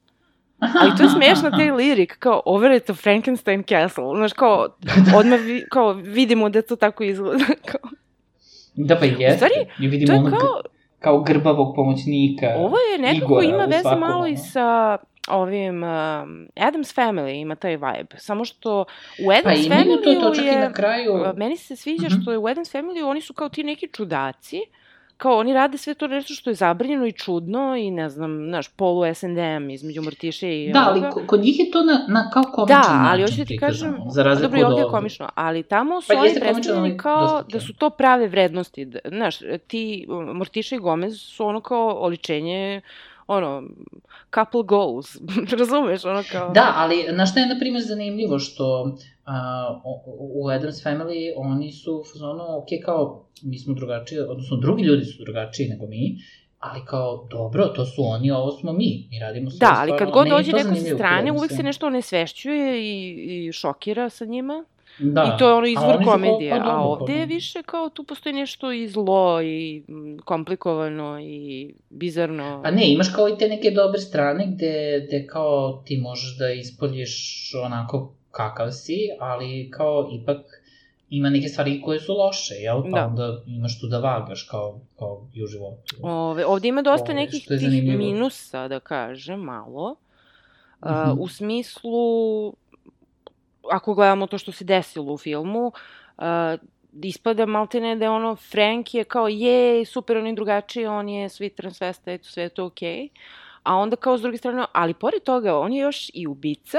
Ali to je smešno, taj lirik, kao over at the Frankenstein Castle, znaš, kao, odmah vi, kao, vidimo da to tako izgleda, kao, Da, pa jeste. U stvari, I vidimo to je onog kao, kao grbavog pomoćnika. ovo je nekako Igora ima veze malo i ono. sa ovim, um, Adams Family ima taj vibe, samo što u Adams Pa imaju to, to Family i je, na kraju... meni se sviđa Mhm. što je u Adams Family oni su kao ti neki čudaci, kao oni rade sve to nešto što je zabranjeno i čudno i ne znam, znaš, polu S&M između Mrtiše i Da, ali ovoga. ko- kod njih je to na, na kao komičan Da, ali način hoću da ti kažem, za razliku dobro ovde je komično, ali tamo su Pa oni predstavljeni ali kao da su to prave vrednosti. Da- Znaš, ti um, Mortiša i Gomez su ono kao oličenje ono, couple goals, razumeš, ono kao... Da, ali na šta je, na primjer, zanimljivo što o- u Adams Family oni su fazonu, ok, kao, mi smo drugačiji, odnosno drugi ljudi su drugačiji nego mi, ali kao, dobro, to su oni, ovo smo mi, mi radimo sve Da, ali kad god dođe neko sa strane, uvek se nešto onesvešćuje i, i šokira sa njima. Da. I to je ono A izvor kao, komedije. pa A ovde je više kao tu postoji nešto i zlo i mm, komplikovano i bizarno. Pa ne, imaš kao i te neke dobre strane gde, gde kao ti možeš da ispoljiš onako kakav si, ali kao ipak ima neke stvari koje su loše, jel? Pa Da. onda imaš tu da vagaš kao, kao i u životu. Ove, ovde ima dosta Ove, nekih tih minusa, da kažem, malo. A, Mhm. u smislu, ako gledamo to što se desilo u filmu, a, ispada maltene da je ono, Frank je kao, je, super, on je drugačiji, on je sweet transvestate, sve je to okej. Okay. A onda kao s druge strane, ali pored toga, on je još i ubica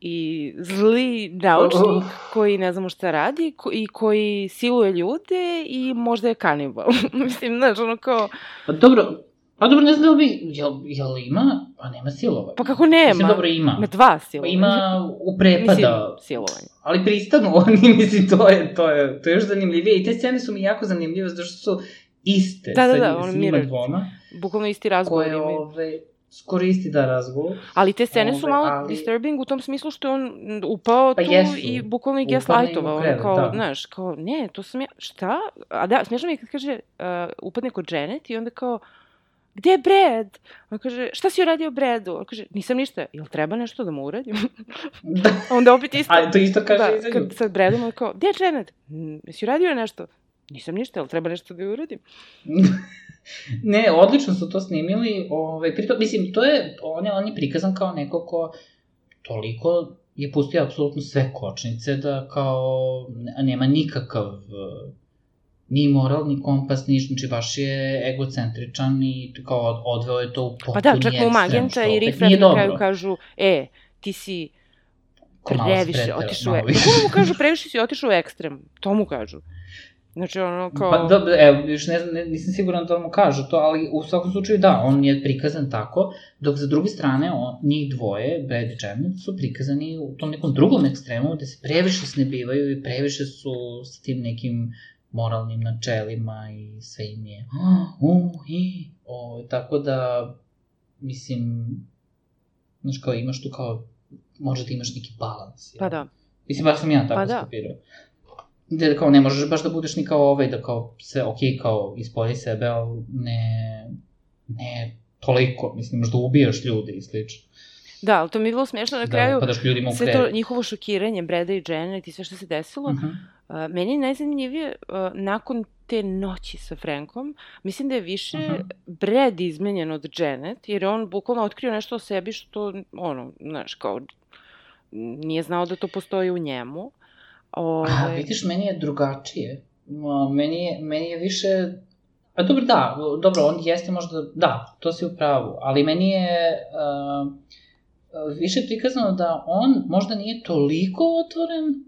i zli naučnik Oh. koji ne znamo šta radi ko, i koji siluje ljude i možda je kanibal. Mislim, znaš, ono kao, Pa dobro, pa dobro, ne znam da li bi, jel, jel ima, pa nema silovanja. pa kako nema? Mislim, dobro, ima. Ima dva Pa silovanja. ima u Mislim, prepada, silovanja. ali pristanu oni, mislim, to je, to je, to je još zanimljivije. I te scene su mi jako zanimljive, zato što su iste Da, da, da, njima mirror. dvoma, Bukvalno isti razgovor koje, ove, skoro isti da razgovor. Ali te scene su ove, malo ali- disturbing u tom smislu što je on upao Pa tu jesu. i bukvalno i gaslightovao. Ono kao, da. znaš, kao, ne, to sam ja, šta? A da, smiješno mi je kad kaže, uh, upadne kod Janet i onda kao, gde je Brad? On kaže, šta si uradio Bradu? On kaže, nisam ništa, jel treba nešto da mu uradim? Da. Onda opet isto. A to isto kaže da, i za nju. kad sa Bradom, on kao, gde je Janet? "Mm, Jesi uradio nešto? Nisam ništa, jel treba nešto da joj uradim? ne, odlično su to snimili. Ovaj, pritom, mislim, to je, on je, on je prikazan kao neko ko toliko je pustio apsolutno sve kočnice da kao ne- nema nikakav ni moral, ni kompas, ni znači baš je egocentričan i kao od- odveo je to u potpuni Pa da, čak mu Magenta i nije na kraju kažu, e, ti si previše otišao u ekstrem. više. Bukvalno mu kažu, previše si otišao u ekstrem. To mu kažu. Znači, ono, kao... Pa dobro, evo, još ne, znam, nisam siguran da mu kažu to, ali u svakom slučaju da, on je prikazan tako, dok za druge strane, on, njih dvoje, Brad i Janet, su prikazani u tom nekom drugom ekstremu, gde se previše snebivaju i previše su s tim nekim moralnim načelima i sve im je u, i, o, tako da, mislim, znaš kao imaš tu kao, možda da imaš neki balans. Pa jel? da. Mislim, baš sam ja tako Pa da. skapirao. Gde kao ne možeš baš da budeš ni kao ovaj, da kao se, ok, kao ispolji sebe, ali ne, ne toliko, mislim, možda ubijaš ljude i slično. Da, ali to mi je bilo smiješno na Da, kraju. upadaš ljudima u sve to njihovo šokiranje, Breda i Janet i sve što se desilo. Mhm. Uh, meni je najzanimljivije, uh, nakon te noći sa Frankom, mislim da je više Mhm. Brad izmenjen od Janet, jer je on bukvalno otkrio nešto o sebi što, ono, znaš, kao, nije znao da to postoji u njemu. Ove, A, vidiš, meni je drugačije. Meni je, meni je više... Pa dobro, da, dobro, on jeste možda, da, to si u pravu, ali meni je uh, više prikazano da on možda nije toliko otvoren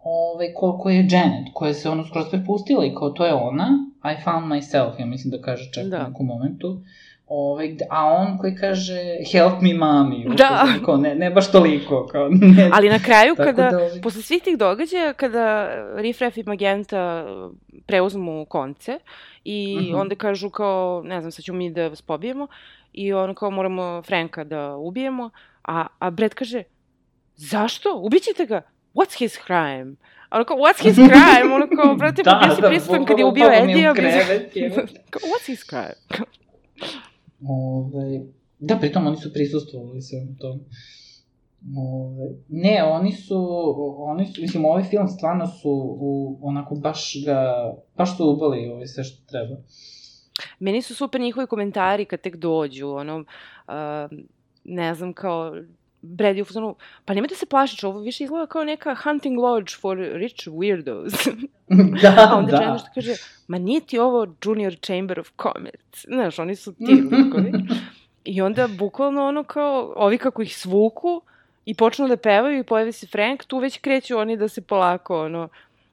ovaj, koliko je Janet, koja se ono skroz prepustila i kao to je ona, I found myself, ja mislim da kaže čak Da. u nekom momentu. Ovaj, a on koji kaže help me mami, Da. kao, ne, ne baš toliko, kao, ne, Ali na kraju, kada, da, ovaj- posle svih tih događaja, kada Riff Raff i Magenta preuzmu konce i Mhm. onda kažu kao, ne znam, sad ćemo mi da vas pobijemo i on kao moramo Franka da ubijemo, a, a Brad kaže, zašto? Ubićete ga? What's his crime? A ono kao, what's his crime? Ono kao, brate, Da, pa bio si da, prisutan kad je ubio u Edija. kao, what's his crime? Ove, da, pritom oni su prisustvovali svemu tome. Ove, ne, oni su, oni su, mislim, ovaj film stvarno su u, onako baš ga, baš su ubali ovaj sve što treba. Meni su super njihovi komentari kad tek dođu, ono, uh, ne znam, kao, Brad je u fazonu, pa nemojte se plašiti, ovo više izgleda kao neka hunting lodge for rich weirdos. da, A onda da. Što kaže, ma nije ti ovo Junior Chamber of Commerce. Znaš, oni su ti. I onda bukvalno ono kao, ovi kako ih svuku i počnu da pevaju i pojavi se Frank, tu već kreću oni da se polako, ono,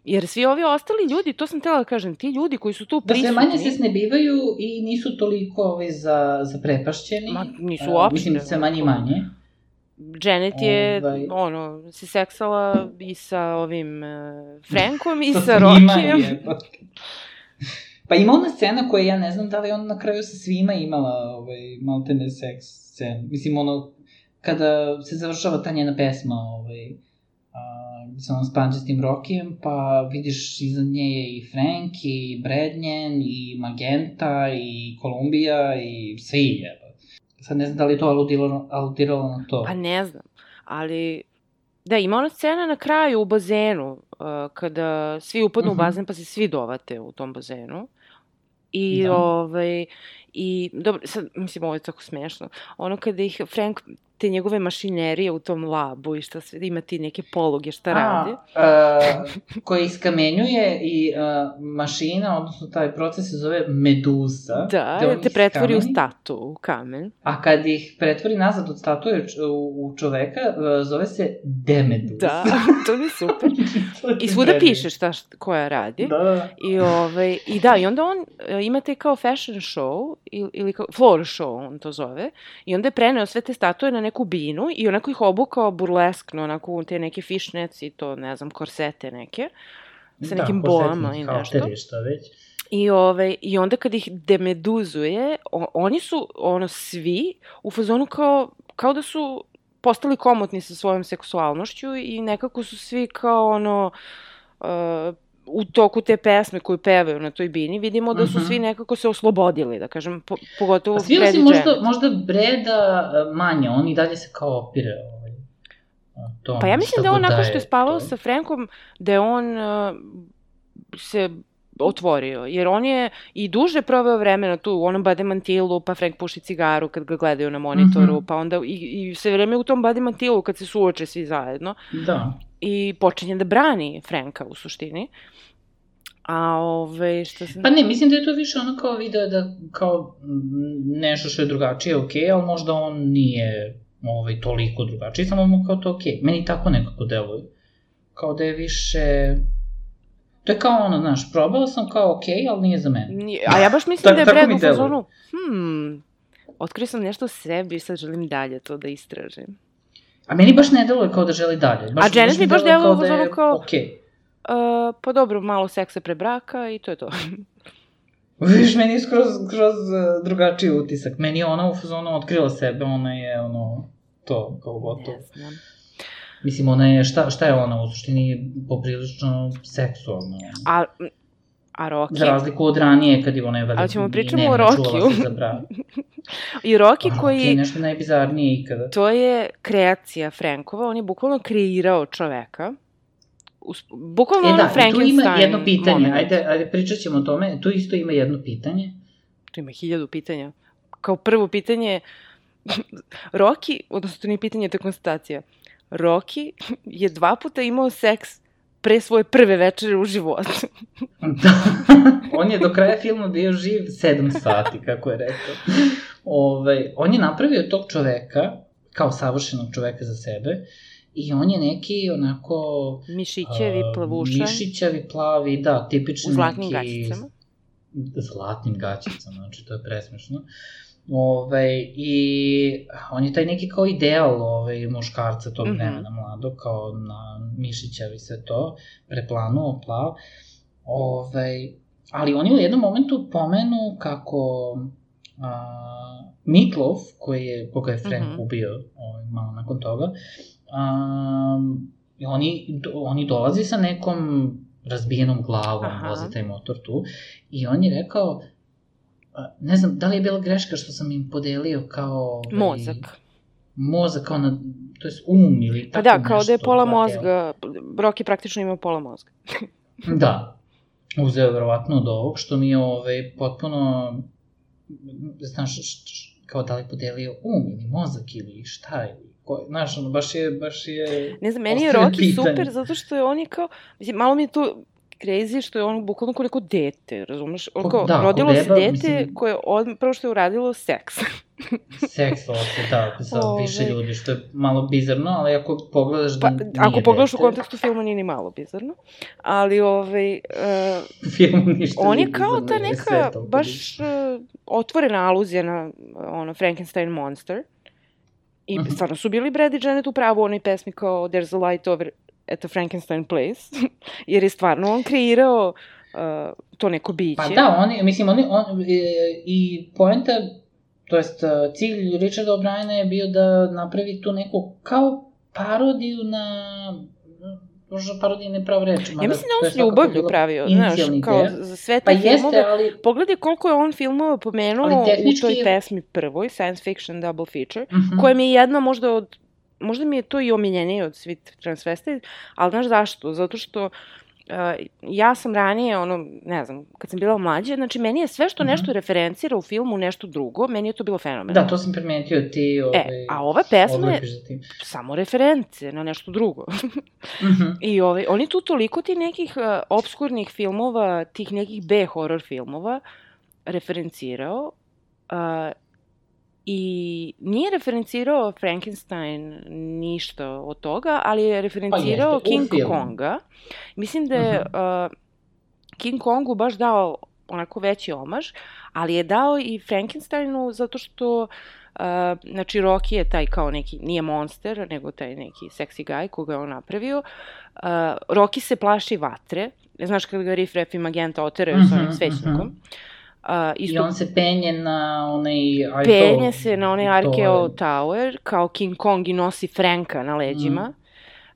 Jer svi ovi ostali ljudi, to sam htjela da kažem, ti ljudi koji su tu Da prisutni... sve manje se snebivaju i nisu toliko ovaj, za, za prepašćeni. Ma, nisu A, uopšte. Mislim, sve manje i manje. Janet je, Ovaj. ono, se seksala i sa ovim uh, Frankom i Sa Rokijem. jebote. Pa ima ona scena koja ja ne znam da li je on na kraju sa svima imala ovaj, maltene seks scenu. Mislim, ono, kada se završava ta njena pesma, ovaj, gde se on spanđa s tim Rokijem, pa vidiš iza nje je i Frank, i Bradnjen, i Magenta, i Kolumbija, i svi jebote. Sad ne znam da li je to aludiralo, aludiralo na to. Pa ne znam, ali... Da, ima ona scena na kraju u bazenu, uh, uh, kada svi upadnu Mhm. u bazen pa se svi dovate u tom bazenu. I, Da. ovaj, i, dobro, sad, mislim, ovo je tako smešno. Ono kada ih Frank, te njegove mašinerije u tom labu i šta sve, ima ti neke poluge šta radi. A, koji iskamenjuje i a, mašina, odnosno taj proces se zove medusa. Da, te pretvori u iskameni, statu, u kamen. A kad ih pretvori nazad od statue u, u čoveka, a, zove se demedusa. Da, to mi je super. I svuda piše šta, šta koja radi. Da, da. I, ovaj, I da, i onda on e, ima te kao fashion show, ili, ili kao floor show, on to zove, i onda je preneo sve te statue na neku binu i onako ih obukao burleskno, onako u te neke fishnets i to, ne znam, korsete neke, sa nekim boama i nešto. Da, šta već. I, ovaj, I onda kad ih demeduzuje, o, oni su, ono, svi u fazonu kao, kao da su postali komotni sa svojom seksualnošću i nekako su svi kao, ono, uh, u toku te pesme koju pevaju na toj bini, vidimo da su Mhm. svi nekako se oslobodili, da kažem, po, pogotovo Pa svi Freddy osim možda, Janet. možda Breda a, manje, on i dalje se kao opire ovaj, tom, Pa ja mislim da on nakon što je spavao to. sa Frankom, da je on uh, se otvorio, jer on je i duže proveo vremena tu u onom bademantilu, pa Frank puši cigaru kad ga gledaju na monitoru, Mhm. pa onda i, i sve vreme u tom bademantilu kad se suoče svi zajedno Da. I počinje da brani Franka u suštini. A ove, što sam... Pa ne, mislim da je to više ono kao video da kao nešto što je drugačije, ok, ali možda on nije ovaj, toliko drugačiji, samo mu kao to ok. Meni tako nekako deluje. Kao da je više... To je kao ono, znaš, probao sam kao ok, ali nije za mene. A ja baš mislim Tako- da je Brad u fazonu, hmm, otkrio sam nešto o sebi i sad želim dalje to da istražim. A meni baš ne deluje kao da želi dalje. Baš, A Janet mi baš deluje u da je kao- Ok. Uh, pa dobro, malo seksa pre braka i to je to. Viš, meni je skroz, skroz uh, drugačiji utisak. Meni je ona u fazonu otkrila sebe, ona je ono, to, kao gotovo. Ne znam. Mislim, ona je, šta, šta je ona u suštini poprilično seksualna. A, a Rocky? Za razliku od ranije, kad je ona je. Ali ćemo pričamo o brak. I Rocky A Rocky je koji... nešto najbizarnije ikada. To je kreacija Frankova, on je bukvalno kreirao čoveka. Us, bukvalno E da, i tu Frankenstein ima jedno pitanje, moment. ajde, ajde pričat ćemo o tome, tu isto ima jedno pitanje. Tu ima hiljadu pitanja. Kao prvo pitanje, Rocky, odnosno to nije pitanje, to je konstatacija. Rocky je dva puta imao seks pre svoje prve večere u životu. Da. on je do kraja filma bio živ 7 sati, kako je rekao. Ove, on je napravio tog čoveka, kao savršenog čoveka za sebe, i on je neki onako... Mišićevi, plavušan, Mišićevi, plavi, da, tipični u zlatnim neki... gaćicama. Zlatnim gaćicama, znači to je presmešno. Ove, I on je taj neki kao ideal ovaj, muškarca tog Mhm. vremena mladog, kao na mišićavi sve to, preplanuo, plav. Ove, ali on je u jednom momentu pomenu kako a, Mitlov, koji je, koga je Frank Mhm. ubio ovaj, malo nakon toga, a, oni, oni dolazi sa nekom razbijenom glavom, Aha. vozi taj motor tu, i on je rekao, ne znam, da li je bila greška što sam im podelio kao... ovaj, Mozak. Mozak kao na, to je um ili Pa tako da, kao da je nešto, pola da, mozga. Rocky praktično ima pola mozga. Da. Uzeo je verovatno od ovog, što mi je ovaj, potpuno, znaš, š, š, kao da li podelio um ili mozak ili šta ili znaš, ono, baš je, baš je... Ne znam, meni je Rocky pitanje. super zato što je on je kao, mislim, malo mi je to crazy što je on bukvalno kao neko dete, razumeš? On Pa kao, da, rodilo se dete mislim- koje od, prvo što je uradilo seks. Seksualno se, da, sa Ovaj. više ljudi, što je malo bizarno, ali ako pogledaš da Pa, nije ako pogledaš u dete, kontekstu filma nije ni malo bizarno. Ali, ovaj, uh, film ništa on je kao ta neka baš uh, otvorena aluzija na ono, Frankenstein monster. I Mhm. stvarno su bili Brad i Janet u pravu u onoj pesmi kao There's a light over the Frankenstein place. Jer je stvarno on kreirao uh, to neko biće. Pa da, oni, mislim, oni, on, e, i poenta, to jest e, cilj Richarda O'Briena je bio da napravi tu neku kao parodiju na možda parodija ne prava reč. Ja mislim da on s ljubavlju pravio, znaš, kao za sve te Pa filmove. jeste, ali... Pogledaj koliko je on filmova pomenuo tehnički u toj je- pesmi prvoj, Science Fiction Double Feature, Mhm. koja mi je jedna možda od možda mi je to i omiljenije od Sweet Transvestite, ali znaš zašto? Zato što Uh, ja sam ranije, ono, ne znam, kad sam bila mlađa, znači meni je sve što mm -hmm. nešto referencira u filmu nešto drugo, meni je to bilo fenomenalno. Da, to sam primetio ti, ovaj, E, a ova pesma je samo reference na nešto drugo. mm -hmm. I ovaj, oni tu toliko ti nekih uh, obskurnih filmova, tih nekih B-horror filmova referencirao, uh, I nije referencirao Frankenstein ništa od toga, ali je referencirao pa King Konga. Mislim da je uh -huh. uh, King Kongu baš dao onako veći omaž, ali je dao i Frankensteinu zato što Uh, znači Rocky je taj kao neki, nije monster, nego taj neki sexy guy koga je on napravio. Uh, Rocky se plaši vatre. Znaš kada ga Riff Raff i Magenta oteraju uh -huh, sa onim svećnikom. Uh -huh. Uh, isto, I on se penje na onaj Eiffel... Penje se na onaj Arkeo Tower, kao King Kong i nosi Franka na leđima. Mm.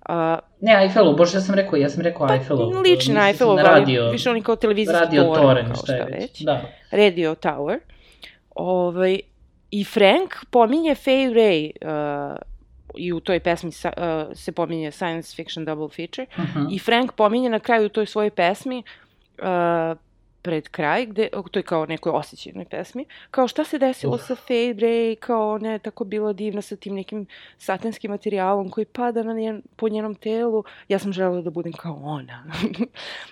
Uh, ne, Eiffelu, bože, ja sam rekao, ja sam rekao pa, Eiffelu. Liči na Eiffelu, ali radio, više oni kao televizijski radio toren, toren kao šta je već. već. Da. Radio Tower. Ovaj, I Frank pominje Fay Ray uh, i u toj pesmi uh, se pominje science fiction double feature. Uh mhm. -huh. I Frank pominje na kraju u toj svojoj pesmi uh, pred kraj, gde, to je kao nekoj osjećajnoj pesmi, kao šta se desilo uh. sa Fabre, kao ona je tako bila divna sa tim nekim satenskim materijalom koji pada na njen, po njenom telu, ja sam želela da budem kao ona.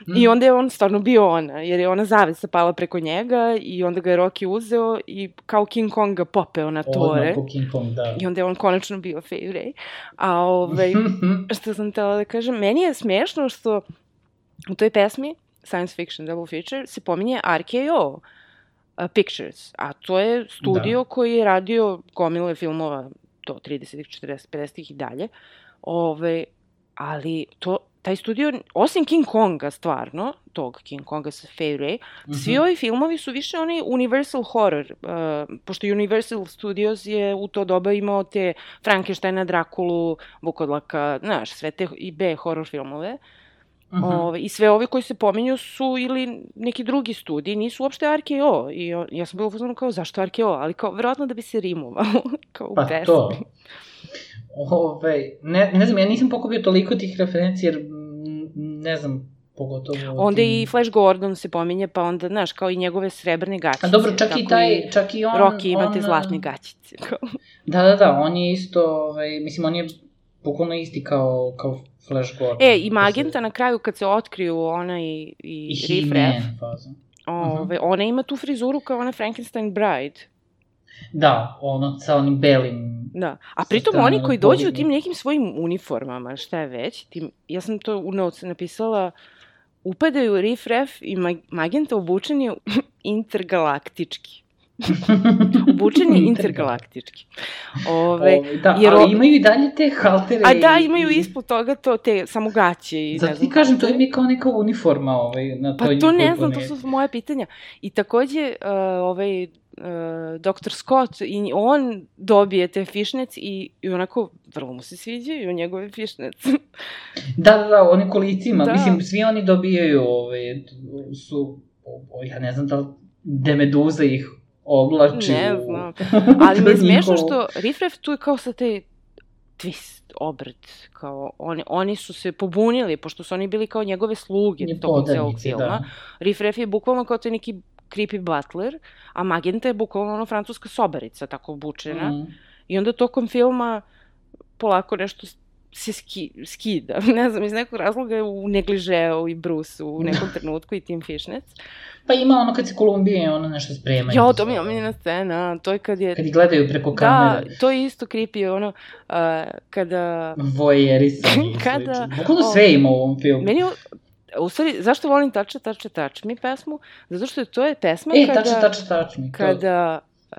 mm. I onda je on stvarno bio ona, jer je ona zavisa pala preko njega i onda ga je Rocky uzeo i kao King Kong ga popeo na tore. Odmah King Kong, da. I onda je on konačno bio Fabre. A ovaj, što sam tela da kažem, meni je smešno što u toj pesmi science fiction double feature se pominje RKO uh, Pictures, a to je studio da. koji je radio gomile filmova to 30-ih, 40 50-ih i dalje. Ove, ali to, taj studio, osim King Konga stvarno, tog King Konga sa Fay Ray, mm -hmm. svi ovi filmovi su više onaj Universal horror, uh, pošto Universal Studios je u to doba imao te Frankensteina, Drakulu, Vukodlaka, znaš, sve te i B horror filmove. Uh, Uh -huh. Ove, I sve ove koji se pominju su ili neki drugi studiji, nisu uopšte RKO. I ja sam bila uzmano kao, zašto RKO? Ali kao, verovatno da bi se rimovalo, kao u pa pesmi. to. Ove, ne, ne znam, ja nisam pokupio toliko tih referencija, jer ne znam, pogotovo... Onda tim... i Flash Gordon se pominje, pa onda, znaš, kao i njegove srebrne gaćice. A dobro, čak i taj, čak i on... Rocky imate on, zlatne gaćice. da, da, da, on je isto, ovaj, mislim, on je bukvalno isti kao, kao Flash Gordon. E, i Magenta na kraju kad se otkriju ona i, i, I Riff Raff. Ove, uh -huh. Ona ima tu frizuru kao ona Frankenstein Bride. Da, ono sa onim belim... Da, a pritom oni koji dođu u tim nekim svojim uniformama, šta je već, tim, ja sam to u notes napisala, upadaju Riff Raff i Magenta obučeni intergalaktički. Obučeni intergalaktički. Ove, Ove, da, jer, ali imaju i dalje te haltere. A da, imaju i... ispod toga to, te samo gaće. I, Zato ti kažem, to je mi kao neka uniforma ovaj, na toj Pa to ne znam, to su moje pitanja. I takođe, uh, ovaj, uh, Dr. Scott, i on dobije te fišnec i, i onako vrlo mu se sviđaju njegove fišnec. da, da, da, oni kolicima, da. mislim, svi oni dobijaju, ove, ovaj, su, ja ne znam da li Demeduza ih oblači. Ne znam. Ali mi je smešno što Rifref tu je kao sa te twist, obrt, kao oni, oni su se pobunili, pošto su oni bili kao njegove sluge Nje tog celog filma. Da. Rifref je bukvalno kao te neki creepy butler, a Magenta je bukvalno ono francuska sobarica, tako obučena. Mm. I onda tokom filma polako nešto se ski, skida. Ne znam, iz nekog razloga je u negližeo i Bruce u nekom trenutku i Tim Fishnets. Pa ima ono kad se Kolumbije ono nešto spremaju. Jo, to mi je omiljena scena, to je kad je... Kad ih gledaju preko da, kamere. Da, to je isto creepy, ono, uh, kada... Voyerisani. kada... Bukvalno sve ima u ovom filmu. Meni U stvari, zašto volim Tača, Tača, Tač mi pesmu? Zato što je to je pesma e, kada... E, Tača, Tača, Tač mi. Kada uh,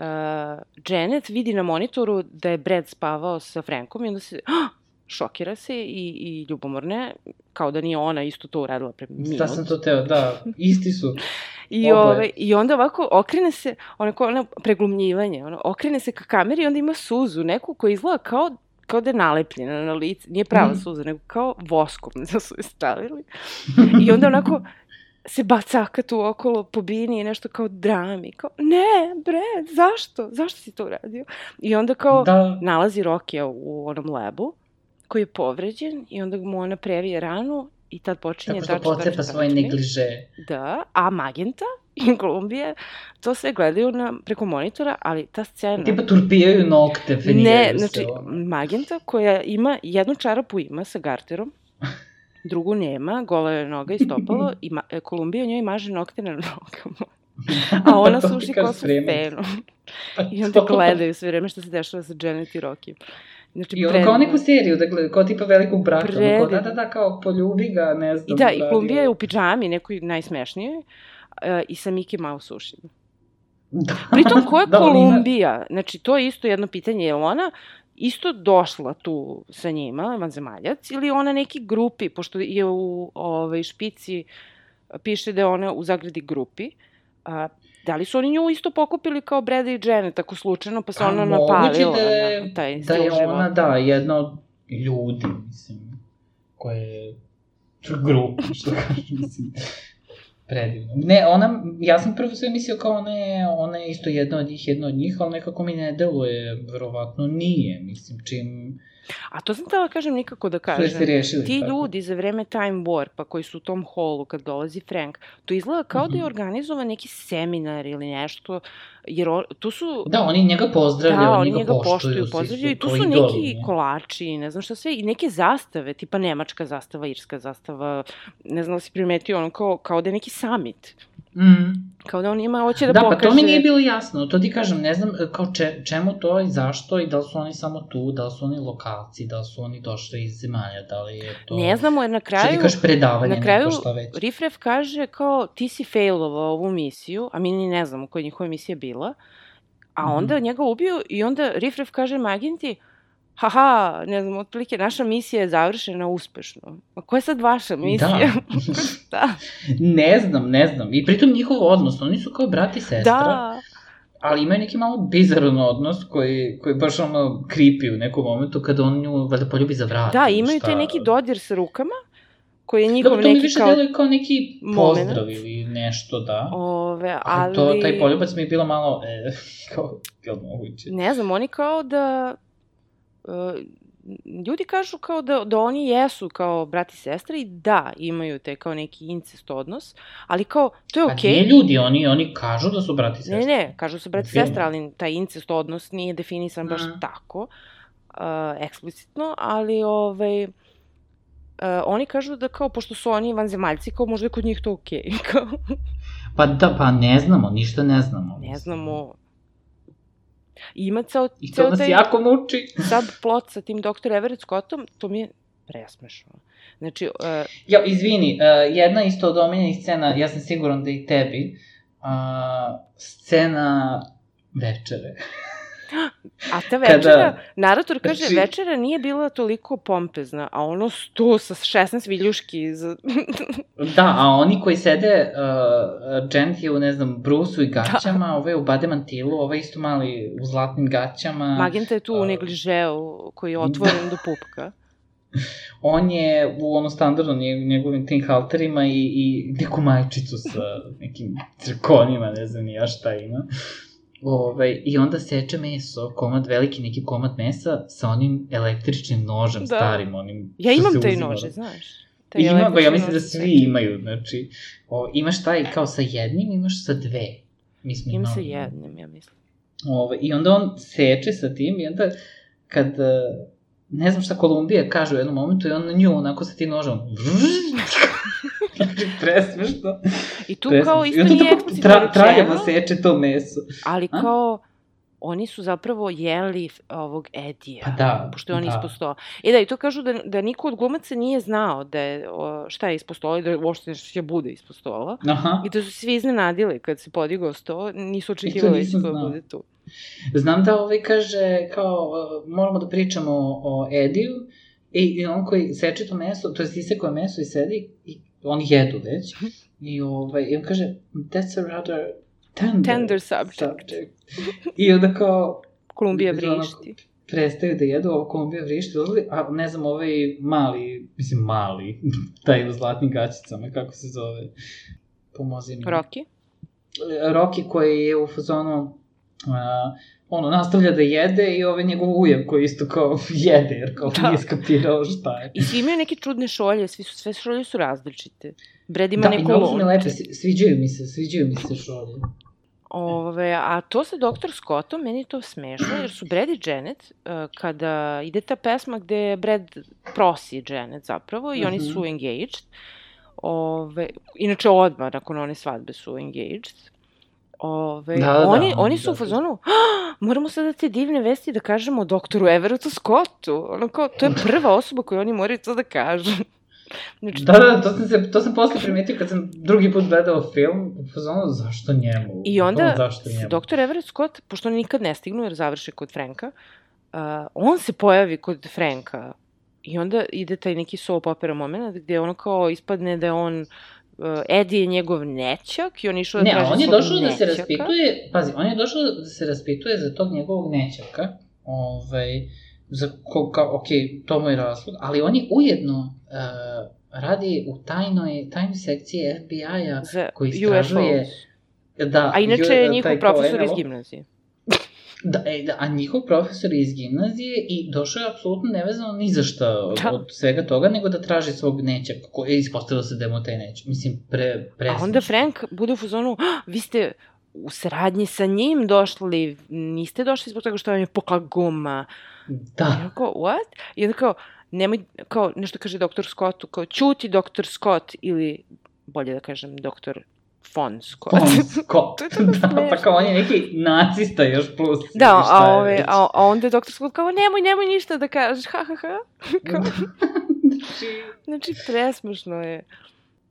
Janet vidi na monitoru da je Brad spavao sa Frankom i onda se... Šokira se i, i ljubomorne, kao da nije ona isto to uradila pre minut. Da sam to teo, da, isti su. I, ove, ovaj, I onda ovako okrene se, onako, ono preglumljivanje, ono, okrene se ka kameri i onda ima suzu, neku koja izgleda kao kao da je nalepljena na lice, nije prava mm. suza, nego kao voskom da su je stavili. I onda onako se bacaka tu okolo po bini i nešto kao drami. Kao, ne, bre, zašto? Zašto si to uradio? I onda kao Da. nalazi Rokija u onom lebu koji je povređen i onda mu ona previje ranu i tad počinje Tako što pocepa svoje tačno. negliže. Da, a Magenta i Kolumbije to sve gledaju na, preko monitora, ali ta scena... Tipa turpijaju nokte, Ne, feniraju se. znači, ono. Magenta koja ima, jednu čarapu ima sa garterom, drugu nema, gola je noga i stopalo, i ma, e, Kolumbija njoj maže nokte na nogama. A ona suši kosu fenom. Pa I onda gledaju sve vreme što se dešava sa Janet i Rocky. Znači, I ono kao predivno. neku seriju, dakle, kao tipa velikog brata. ono Kao, da, da, da, kao poljubi ga, ne znam. I da, i Kolumbija je u pidžami, nekoj najsmešnijoj, e, i sa Mickey Mouse ušima. Da. Pritom, ko je Da, ima- Kolumbija? Znači, to je isto jedno pitanje, je li ona isto došla tu sa njima, vanzemaljac, ili ona neki grupi, pošto je u ovaj, špici piše da je ona u zagradi grupi, a, da li su oni nju isto pokupili kao Breda i Janet, tako slučajno, pa se ona napalila da je, na taj da je života. ona, da, jedna od ljudi, mislim, koje je grupa, što kažem, mislim, predivno. Ne, ona, ja sam prvo sve mislio kao ona je, ona je isto jedna od njih, jedna od njih, ali nekako mi ne deluje, verovatno nije, mislim, čim A to sam tela kažem nikako da kažem. Ti tako. ljudi za vreme Time Warpa koji su u tom holu kad dolazi Frank, to izgleda kao da je Mhm. organizovan neki seminar ili nešto, jer o, tu su... Da, oni njega pozdravljaju, Da, oni, njega poštuju, pozdravljaju i tu su neki ne? kolači, ne znam šta sve, i neke zastave, tipa nemačka zastava, irska zastava, ne znam da si primetio, ono kao, kao da je neki summit. Mm. Kao da on ima, hoće da, Da, pokaže... pa to mi nije bilo jasno, to ti kažem, ne znam e, kao če, čemu to i zašto i da li su oni samo tu, da li su oni lokalci, da li su oni došli iz zemalja, da li je to... Ne znamo, jer na Što kraju... ti kažeš predavanje, Na kraju, neko šta već. Rifref kaže kao ti si failovao ovu misiju, a mi ni ne znamo koja je njihova misija bila, a Mhm. onda njega ubiju i onda Rifref kaže Maginti, haha, ne znam, otprilike, naša misija je završena uspešno. Ma koja je sad vaša misija? Da. da. ne znam, ne znam. I pritom njihov odnos, oni su kao brat i sestra, Da. ali imaju neki malo bizaran odnos koji, koji baš ono creepy u nekom momentu kada on nju valjda poljubi za vrat. Da, imaju šta. taj neki dodir sa rukama, koji je njihov Dobro, to mi neki više kao... deluje kao neki moment. pozdrav ili nešto, da. Ove, Ali... ali... To, taj poljubac mi je bilo malo, e, kao, je li moguće? Ne znam, oni kao da... Uh, ljudi kažu kao da, da oni jesu kao brat i sestra i da, imaju te kao neki incest odnos, ali kao, to je Pa okej. nije ljudi, oni, oni kažu da su brati i Ne, sestre. ne, kažu su brat i sestra, ali taj incest odnos nije definisan baš Mhm. tako, uh, eksplicitno, ali ovaj, uh, oni kažu da kao, pošto su oni vanzemaljci, kao možda je kod njih to okej. kao, Pa da, pa ne znamo, ništa ne znamo. ne znamo. I ima ceo, I to ceo nas taj jako muči. subplot sa tim Dr. Everett Scottom, to mi je presmešno. Znači, uh, Ja, izvini, uh, jedna isto od omiljenih scena, ja sam siguran da i tebi, uh, scena večere. A ta večera, Kada- narator kaže, znači- večera nije bila toliko pompezna, a ono sto sa 16 viljuški za... Da, a oni koji sede, uh, Jen je u, ne znam, brusu i gaćama, da. ovaj u bade mantilu, ovaj isto mali u zlatnim gaćama. Magenta je tu u a- negližeu koji je otvoren do pupka. On je u ono standardno nje- njegovim tim halterima i, i neku majčicu sa nekim crkonima, ne znam ni ja šta ima. Ove, I onda seče meso, komad, veliki neki komad mesa sa onim električnim nožem Da. starim, onim Ja imam taj nože, znaš. Taj Ima ga, ja mislim da svi seče. imaju, znači, o, imaš taj kao sa jednim, imaš sa dve. Mi smo Ima sa jednim, ja mislim. Ove, I onda on seče sa tim i onda kad, e, ne znam šta Kolumbija kaže u jednom momentu i on na nju onako sa tim nožom znači presmešno. I tu presmešno. kao isto I nije tako eksplicitno tra, traljavo rečeno, seče to meso. ali A? kao oni su zapravo jeli ovog Edija. Pa da, Pošto je on da. ispod stola. E da, i to kažu da, da niko od glumaca nije znao da je, o, šta je ispod stola i da uopšte nešto će bude ispod stola. Aha. I da su svi iznenadili kad se podigao sto, nisu očekivali da bude tu. Znam da ovaj kaže kao moramo da pričamo o, o Ediju i, i on koji seče to meso, to je isekao je meso i sedi i oni jedu već. I, ovaj, i on kaže, that's a rather tender, Tender subject. I onda kao, Kolumbija vrišti. prestaju da jedu, ovo Kolumbija vrišti, odlazi, a ne znam, ovaj mali, mislim mali, taj u zlatnim gaćicama, kako se zove, pomozi mi. Rocky? Rocky koji je u fazonu, uh, ono, nastavlja da jede i ovaj njegov ujak koji isto kao jede, jer kao Da. nije skapirao šta je. I svi imaju neke čudne šolje, svi su, sve šolje su različite. Brad ima Da, neku i mnogo su mi lonče. lepe, svi- sviđaju mi se, sviđaju mi se šolje. Ove, a to sa Dr. Scottom, meni je to smešno, jer su Brad i Janet, uh, kada ide ta pesma gde Brad prosi Janet zapravo i oni Mhm. su engaged, ove, inače odmah nakon one svadbe su engaged, Ove, Da, da, da, oni, oni oni su u da. fazonu, "Ah, moramo sada te divne vesti da kažemo doktoru Everettu Scottu. Ono kao, to je prva osoba koju oni moraju to da kažu. Znači, Da, da, to sam, se, to sam posle primetio kad sam drugi put gledao film, u fazonu, zašto njemu? I onda, zašto njemu? doktor Everett Scott, pošto oni nikad ne stignu jer završe kod Franka, uh, on se pojavi kod Franka i onda ide taj neki soap opera moment gde ono kao ispadne da je on uh, Eddie je njegov nećak i on išao da Ne, traži on je došao da se nećaka. raspituje, pazi, on je došao da se raspituje za tog njegovog nećaka, ovaj, za ko, kao, ok, to mu je razlog, ali on je ujedno uh, radi u tajnoj, tajnoj sekciji FBI-a, koji istražuje- da, A inače je njihov profesor iz gimnazije. Da, e, da, a njihov profesor je iz gimnazije i došao je apsolutno nevezano ni za šta od, Da. od svega toga, nego da traži svog nećaka, koji je ispostavilo se da je mu taj nećak. Mislim, pre, pre A onda Frank bude u fazonu, "Ah, vi ste u saradnji sa njim došli, niste došli zbog toga što vam je pukla guma. I Da, on kao, what? I onda kao, nemoj, kao, nešto kaže doktor Scottu, kao, čuti doktor Scott ili, bolje da kažem, doktor Von Scott. Tom Scott. Da, pa kao on je neki nacista još plus. Da, a, ove, a, a onda je doktor Scott kao, nemoj, nemoj ništa da kažeš, ha, ha, ha. Kao, Znači, znači, presmešno je.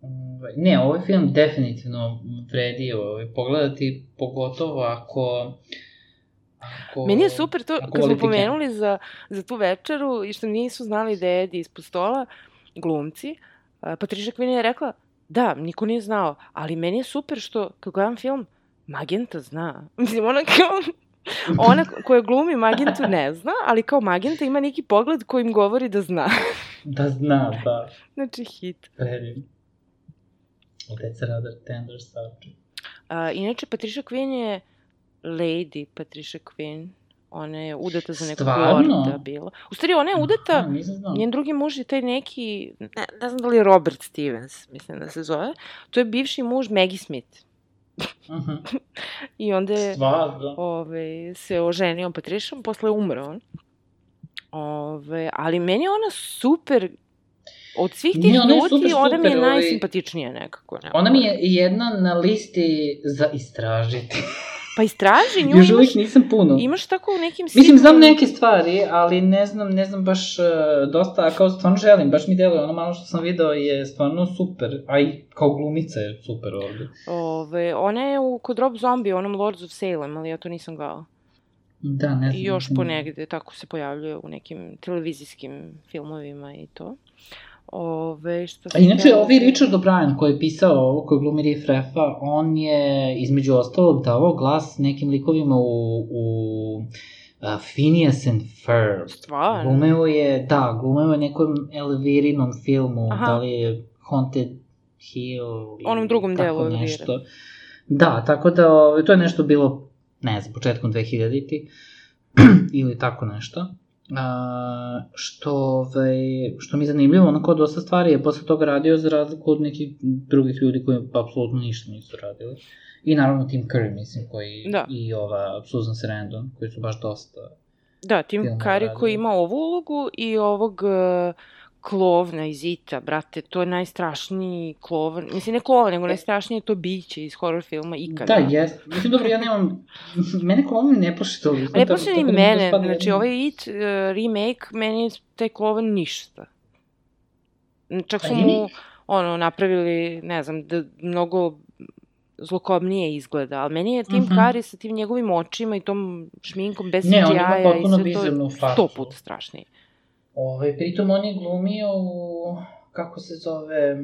ovaj, ne, ovaj film definitivno vredi ovaj, pogledati, pogotovo ako... ako Meni je super to, kad smo pomenuli za, za tu večeru i što nisu znali da je Eddie ispod stola, glumci, a, Patricia Quinn je rekla, da, niko nije znao, ali meni je super što, kad gledam film, Magenta zna. Mislim, ona kao, ona koja glumi Magentu ne zna, ali kao Magenta ima neki pogled koji im govori da zna. Da zna, da. znači, hit. Predivno. That's a rather tender subject. A, inače, Patricia Quinn je Lady Patricia Quinn. Ona je udata za nekog lorda bila. U stvari, ona je udata, Aha, njen drugi muž je taj neki, ne, ne znam da li je Robert Stevens, mislim da se zove. To je bivši muž Maggie Smith. Mhm. I onda je Stvarno. ove, se oženio Patrišom, posle je umro on. Ove, ali meni je ona super, od svih tih Nije, ona ljudi, super, ona mi je ovaj, najsimpatičnija nekako. Ne, Ona mi je jedna na listi za istražiti. Pa istraži nju, Još imaš, uvijek nisam puno. imaš tako u nekim Mislim, znam neke stvari, ali ne znam, ne znam baš uh, dosta, a kao stvarno želim, baš mi deluje, ono malo što sam video je stvarno super, a i kao glumica je super ovde. Ove, ona je u, kod Rob Zombie, onom Lords of Salem, ali ja to nisam gledala. Da, ne znam. I još ponegde, tako se pojavljuje u nekim televizijskim filmovima i to. Ove, što A inače, kaže- ovaj Richard O'Brien koji je pisao ovo, koji glumi Riff on je između ostalog davao glas nekim likovima u, u uh, Phineas and Ferb. Stvarno? Glumeo je, da, glumeo je nekom Elvirinom filmu, Aha. da li je Haunted Hill ili Onom drugom tako delu Elvire. nešto. Da, tako da ovaj, to je nešto bilo, ne znam, početkom 2000-ti ili tako nešto. A, što, ovaj, što mi je zanimljivo, onako dosta stvari je posle toga radio za razliku od nekih drugih ljudi koji apsolutno ništa nisu radili. I naravno Tim Curry, mislim, koji Da. i ova Susan Sarandon, koji su baš dosta Da, Tim Curry koji ima ovu ulogu i ovog uh, klovna iz Ita, brate, to je najstrašniji klovan, mislim ne klovan, nego najstrašnije to biće iz horror filma ikada. Da, jes. Mislim, dobro, ja nemam... Mene klovovi ne plaši toliko. A ne tako- plaše ni da to mene, znači ovaj It uh, remake, meni je taj klovan ništa. Čak su mu, ono, napravili, ne znam, da mnogo zlokobnije izgleda, ali meni je Tim Mhm. Curry sa tim njegovim očima i tom šminkom bez Ne, CGI-a i sve to je sto puta strašnije. Ove, pritom on je glumio u... Kako se zove...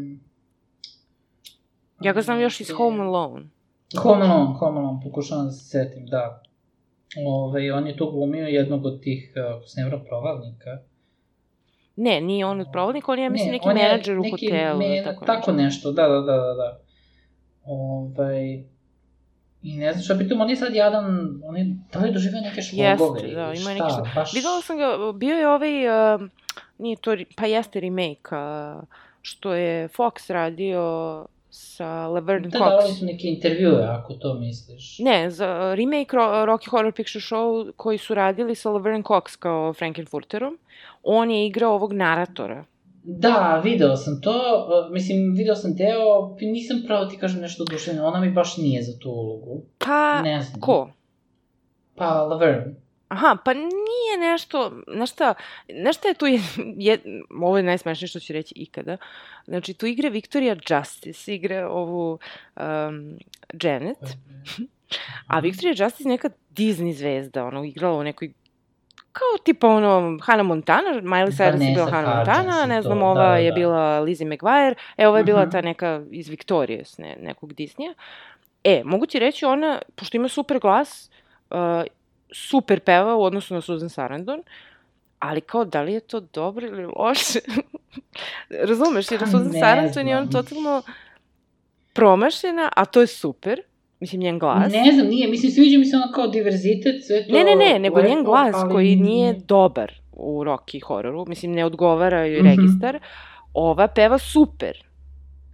Ja ga znam još iz Home Alone. Home Alone, Home Alone, pokušavam da se setim, da. Ove, on je to glumio jednog od tih, uh, ako se ne provalnika. Ne, nije on od provodnika, on je, mislim, Ne, neki menadžer u hotelu. men- tako, tako nešto, da, da, da, da, da. Ovaj, I ne znam šta, pritom on je sad jadan, on je, da li doživio neke švogove? Jeste, da, ima neki što... baš... Videla sam ga, bio je ovaj, uh, nije to, pa jeste remake, uh, što je Fox radio sa Laverne Da, Cox. davali su neke intervjue, ako to misliš. Ne, za remake Ro Rocky Horror Picture Show koji su radili sa Laverne Cox kao Frankenfurterom. On je igrao ovog naratora. Da, video sam to, uh, mislim, video sam deo, nisam pravo ti kažem nešto oduševljeno, ona mi baš nije za tu ulogu. Pa, Ne znam. ko? Pa, Laverne. Aha, pa nije nešto, znaš šta, znaš šta je tu, je, je, ovo je najsmešnije što ću reći ikada, znači tu igra Victoria Justice, igra ovu um, Janet, a Victoria Justice neka Disney zvezda, ono, igrala u nekoj kao tipa ono Hannah Montana, Miley Cyrus je bila Hannah Montana, ne to, znam, da, ova da, je da. bila Lizzie McGuire, e, ova je bila Mhm. ta neka iz Victorious, ne, nekog Disneya. E, mogu ti reći, ona, pošto ima super glas, uh, super peva u odnosu na Susan Sarandon, ali kao, da li je to dobro ili loše? Razumeš, jer Pa Susan Sarandon je znam. totalno promašena, a to je super, mislim, njen glas. Ne znam, nije, mislim, sviđa mi se ono kao diverzitet, sve to Ne, ne, ne, nego lepo, njen glas ali koji nije dobar u Rocky hororu, mislim, ne odgovara joj Mhm. registar, ova peva super.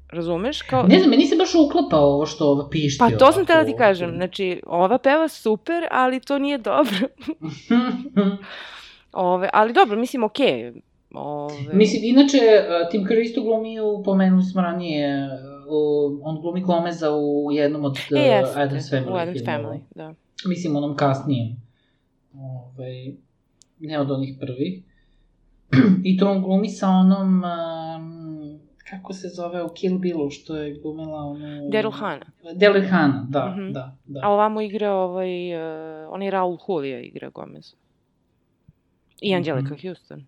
Razumeš? Kao... Ne znam, meni se baš uklapa ovo što ova pišti. Pa to sam tela ti kažem, znači, ova peva super, ali to nije dobro. Ove, ali dobro, mislim, okej. Okay. Ove... Mislim, inače, uh, Tim Curry isto glumi u, pomenuli smo ranije, uh, on glumi Gomeza u jednom od uh, E, jeste, Adams Family u Adams filmova. Family, da. Mislim, onom kasnijem. Ovaj, ne od onih prvih. I to on glumi sa onom, um, kako se zove, u Kill Billu, što je glumila onu... Daryl Hannah. Daryl Hannah, da, Mhm. da, da. A ovamo igra ovaj, uh, on je Raul Julia igra Gomez. I Mhm. Houston.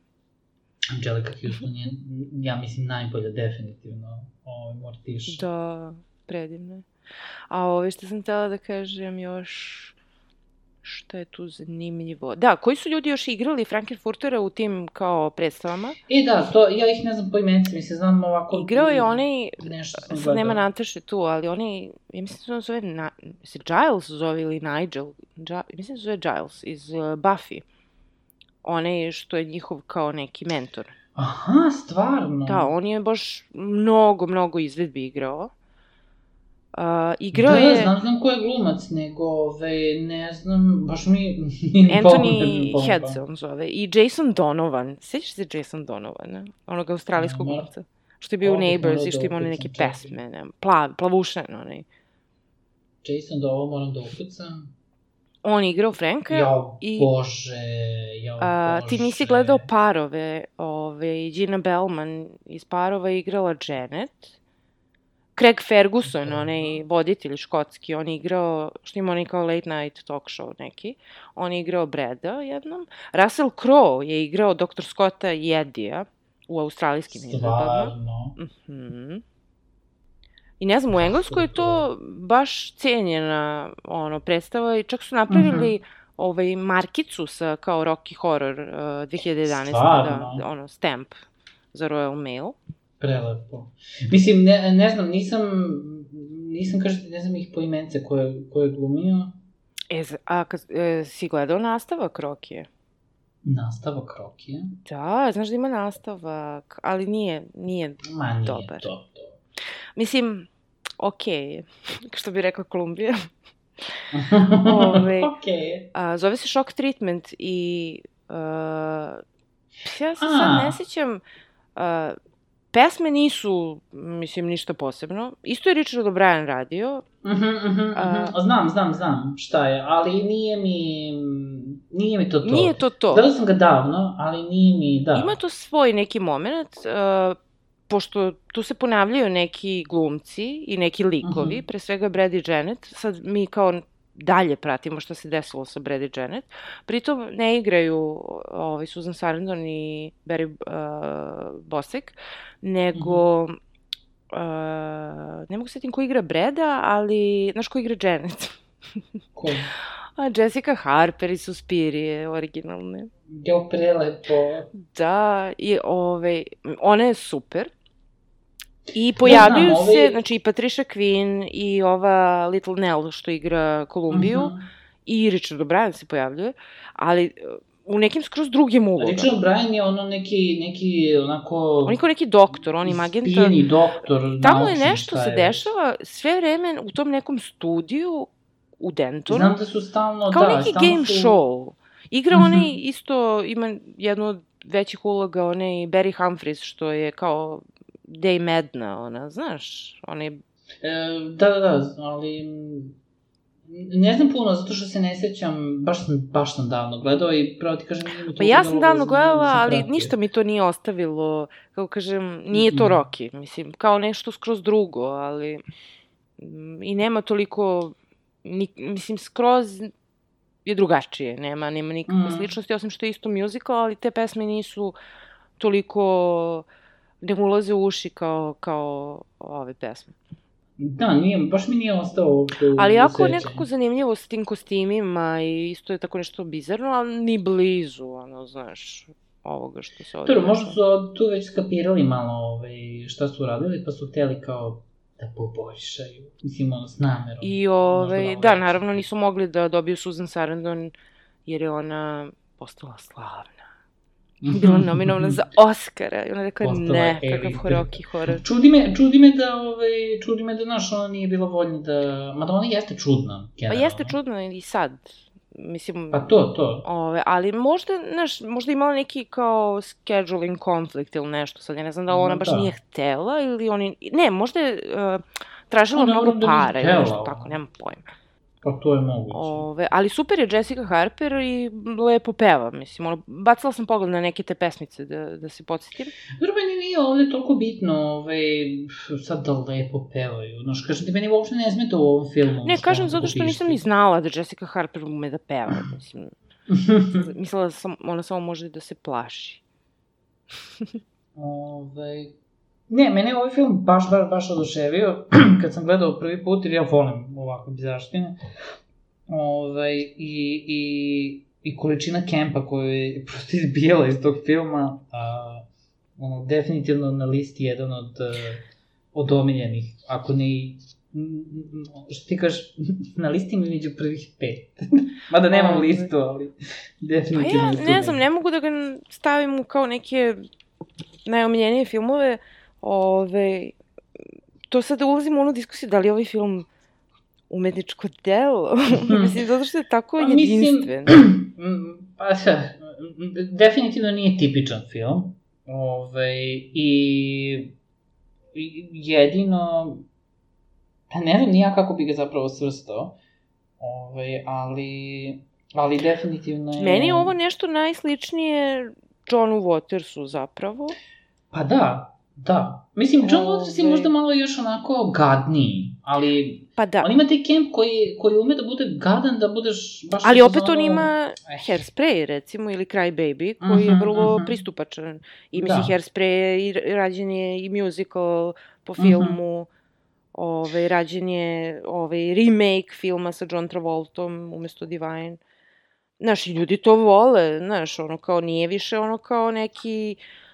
Angelica Houston je, ja mislim, najbolja definitivno ovaj Mortiš. Da, predivno je. A ove što sam htela da kažem još šta je tu zanimljivo. Da, koji su ljudi još igrali Frankenfurtera u tim kao predstavama? E da, to, ja ih ne znam po imenici, mislim, znam ovako... Igrao je onaj, Nešto sam sad nema. Nataše tu, ali onaj, ja mislim da se on zove, na, se Giles zove ili Nigel, Gi, mislim da se zove Giles iz uh, Buffy. Onaj što je njihov kao neki mentor. Aha, stvarno? Da, on je baš mnogo, mnogo izvedbi igrao. Uh, igrao da, je... znam, znam ko je glumac, nego, ove, ne znam, baš mi... Anthony Head on zove. I Jason Donovan. Sjećaš se Jason Donovana? Onog australijskog glumca. Što je bio u Neighbors i što da ima one neke pesme. Ne, plav, plavušen onaj. Jason, da ovo moram da ukucam. On igrao Franka. Jao, i- bože, jao, A, bože. ti nisi gledao parove. Ove, Gina Bellman iz parova je igrala Janet. Craig Ferguson, Da. onaj voditelj škotski, on je igrao, što ima onaj kao late night talk show neki, on je igrao Breda jednom. Russell Crowe je igrao Dr. Scotta Jedija u australijskim izvedbama. Stvarno. Mhm. I ne znam, u Engleskoj je to baš cijenjena ono, predstava i čak su napravili Mhm. ovaj, markicu sa kao Rocky Horror uh, 2011. Da, Stvarno? ono, stamp za Royal Mail. Prelepo. Mislim, ne, ne znam, nisam, nisam, kažete, ne znam ih po imence ko je, ko je glumio. E, a kad, e, si gledao nastavak Rokije? Nastavak Rokija. Da, znaš da ima nastavak, ali nije, nije, Ma nije Dobar. to, to. Mislim, je, što bi rekla Kolumbija. Ove, Okej. A, zove se Shock Treatment i uh, ja se sad ne sjećam uh, pesme nisu, mislim, ništa posebno. Isto je Richard O'Brien radio. Mhm, mhm, mhm. A- Znam, znam, znam šta je, ali nije mi, nije mi to to. Nije to to. Gledao sam ga davno, ali nije mi, da. Ima to svoj neki moment, uh, pošto tu se ponavljaju neki glumci i neki likovi, Mhm. pre svega Brad i Janet. Sad mi kao dalje pratimo šta se desilo sa Brad i Janet. Pritom ne igraju ovaj, Susan Sarandon i Barry uh, Bosek, nego... Mhm. Uh, ne mogu setim ko igra Breda, ali znaš ko igra Janet? Ko? A Jessica Harper i Suspirije, originalne. Jo, prelepo. Da, i ovaj, ona je super. I pojavljuju znam, se, ovaj- znači i Patricia Quinn i ova Little Nell što igra Kolumbiju Mhm. i Richard O'Brien se pojavljuje, ali uh, u nekim skroz drugim ulogama. Richard Bryan je ono neki, neki onako... On je kao neki doktor, on ima agenta. Ispijeni doktor, Tamo je nešto se dešava sve vreme u tom nekom studiju u Dentonu. Znam da su stalno, kao da, neki stalno game su... show. Igra Mhm. onaj isto, ima jednu od većih uloga, onaj Barry Humphries, što je kao Day Medna, ona, znaš, onaj... E, da, da, da, ali... mm, Ne znam puno, zato što se ne sećam, baš sam, baš sam davno gledao i pravo ti kažem... Pa ja sam davno gledala, ali pratio. ništa mi to nije ostavilo, kako kažem, nije to Mhm. Rocky, mislim, kao nešto skroz drugo, ali mm, i nema toliko, ni, mislim, skroz je drugačije, nema, nema nikakve Mhm. sličnosti, osim što je isto musical, ali te pesme nisu toliko, ne mu ulaze u uši kao, kao ove pesme. Da, nije, baš mi nije ostao uopšte Ali jako sećanju. nekako zanimljivo s tim kostimima i isto je tako nešto bizarno, ali ni blizu, ono, znaš, ovoga što se ovdje... Dobro, možda su tu već skapirali malo ovaj, šta su uradili, pa su teli kao da poboljšaju. Mislim, ono, s namerom. I ovaj, da, naravno nisu mogli da dobiju Susan Sarandon jer je ona postala slavna. Bila nominovana za Oscara i ona rekla Postala ne, kakav elite. Rocky horor. Čudi me, čudi me da, ovaj, čudi me da, znaš, ona nije bila voljna da... Mada ona jeste čudna, Pa generalno. jeste čudno i sad. Mislim, Pa to, to. Ove, ali možda, znaš, možda imala neki kao scheduling konflikt ili nešto, sad ja ne znam da ona baš da. nije htela ili oni, ne, možda je uh, tražila Pa ne, mnogo nije para ili nešto tako, nemam pojma. Pa to je moguće. Ove, ali super je Jessica Harper i lepo peva, mislim, ono, bacila sam pogled na neke te pesmice da, da se podsjetim. Dobro, meni nije ovde toliko bitno, ovaj, sad da lepo pevaju. Znaš, kažem ti, meni uopšte ne smeta u ovom filmu. Ne, kažem zato što pišti. nisam ni znala da Jessica Harper ume da peva, mislim, mislila da sam, ona samo može da se plaši. Ovaj... Ne, mene je ovaj film baš, baš, baš oduševio kad sam gledao prvi put, jer ja volim ovakve bizarštine. Ovaj, i, i, I količina kempa koju je prosto izbijala iz tog filma, a, ono, definitivno na listi jedan od, eh, od omiljenih, ako ne i što ti kažeš, na listi mi među prvih pet. Mada nemam Ovaj. listu, ali Pa definitivno ja je tu ne znam, ne mogu da ga stavim u kao neke najomiljenije filmove. Ove, to sada ulazimo u onu diskusiju da li je ovaj film umetničko delo. mislim, zato što je tako Pa mislim- jedinstven. Mm, Pa sad, definitivno nije tipičan film. Ove, i, i jedino, pa ne znam nija kako bi ga zapravo svrstao, Ove, ali, ali definitivno je... Meni je ovo nešto najsličnije Johnu Watersu zapravo. Pa da, da. Mislim, John Waters je Ove. možda malo još onako gadniji, ali Pa da. on ima taj kemp koji, koji ume da bude gadan, da budeš baš... Ali opet on ima eh. Hairspray, recimo, ili Cry Baby, koji je Mhm, vrlo mhm. pristupačan. I mislim, Da. Hairspray je i rađen je i musical po Mhm. filmu, ovaj, rađen je ovaj, remake filma sa John Travoltom umesto Divine. Znaš, i ljudi to vole, znaš, ono kao nije više ono kao neki uh,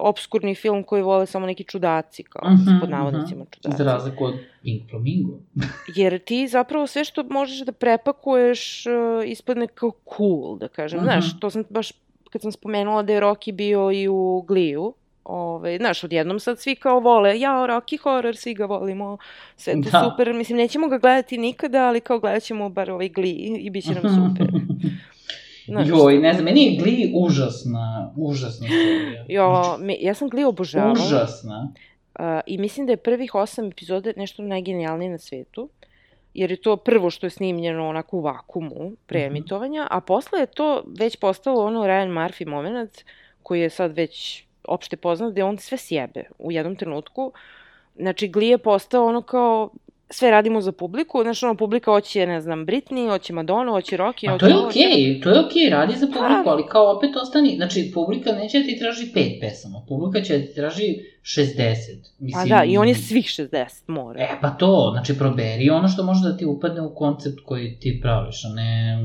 obskurni film koji vole samo neki čudaci, kao Mhm, pod navodnicima čudaci. Za razliku od Pink Flamingo. Jer ti zapravo sve što možeš da prepakuješ uh, ispadne kao cool, da kažem. Mhm. Znaš, to sam baš, kad sam spomenula da je Rocky bio i u Gliju, Ove, znaš, odjednom sad svi kao vole, jao, Rocky horror, svi ga volimo, sve to Da. super, mislim, nećemo ga gledati nikada, ali kao gledat ćemo bar ovaj Glee i bit će nam super. Znaš, Joj, ne znam, meni je Glee užasna, užasna serija. Jo, me, ja sam Glee obožavala. Užasna. Uh, I mislim da je prvih osam epizode nešto najgenijalnije na svetu, jer je to prvo što je snimljeno onako u vakumu pre Mhm. emitovanja, a posle je to već postalo ono Ryan Murphy moment, koji je sad već opšte poznat, gde on sve sjebe u jednom trenutku. Znači, Glee je postao ono kao sve radimo za publiku, znači ono publika hoće, ne znam, Britney, hoće Madonna, hoće Rocky, A hoće to je okej, to je okej, radi za publiku, Pa. ali kao opet ostani, znači publika neće da ti traži pet pesama, publika će da ti traži 60. Pa Mislim, da, i on je svih 60, mora. E, pa to, znači proberi ono što može da ti upadne u koncept koji ti praviš, a ne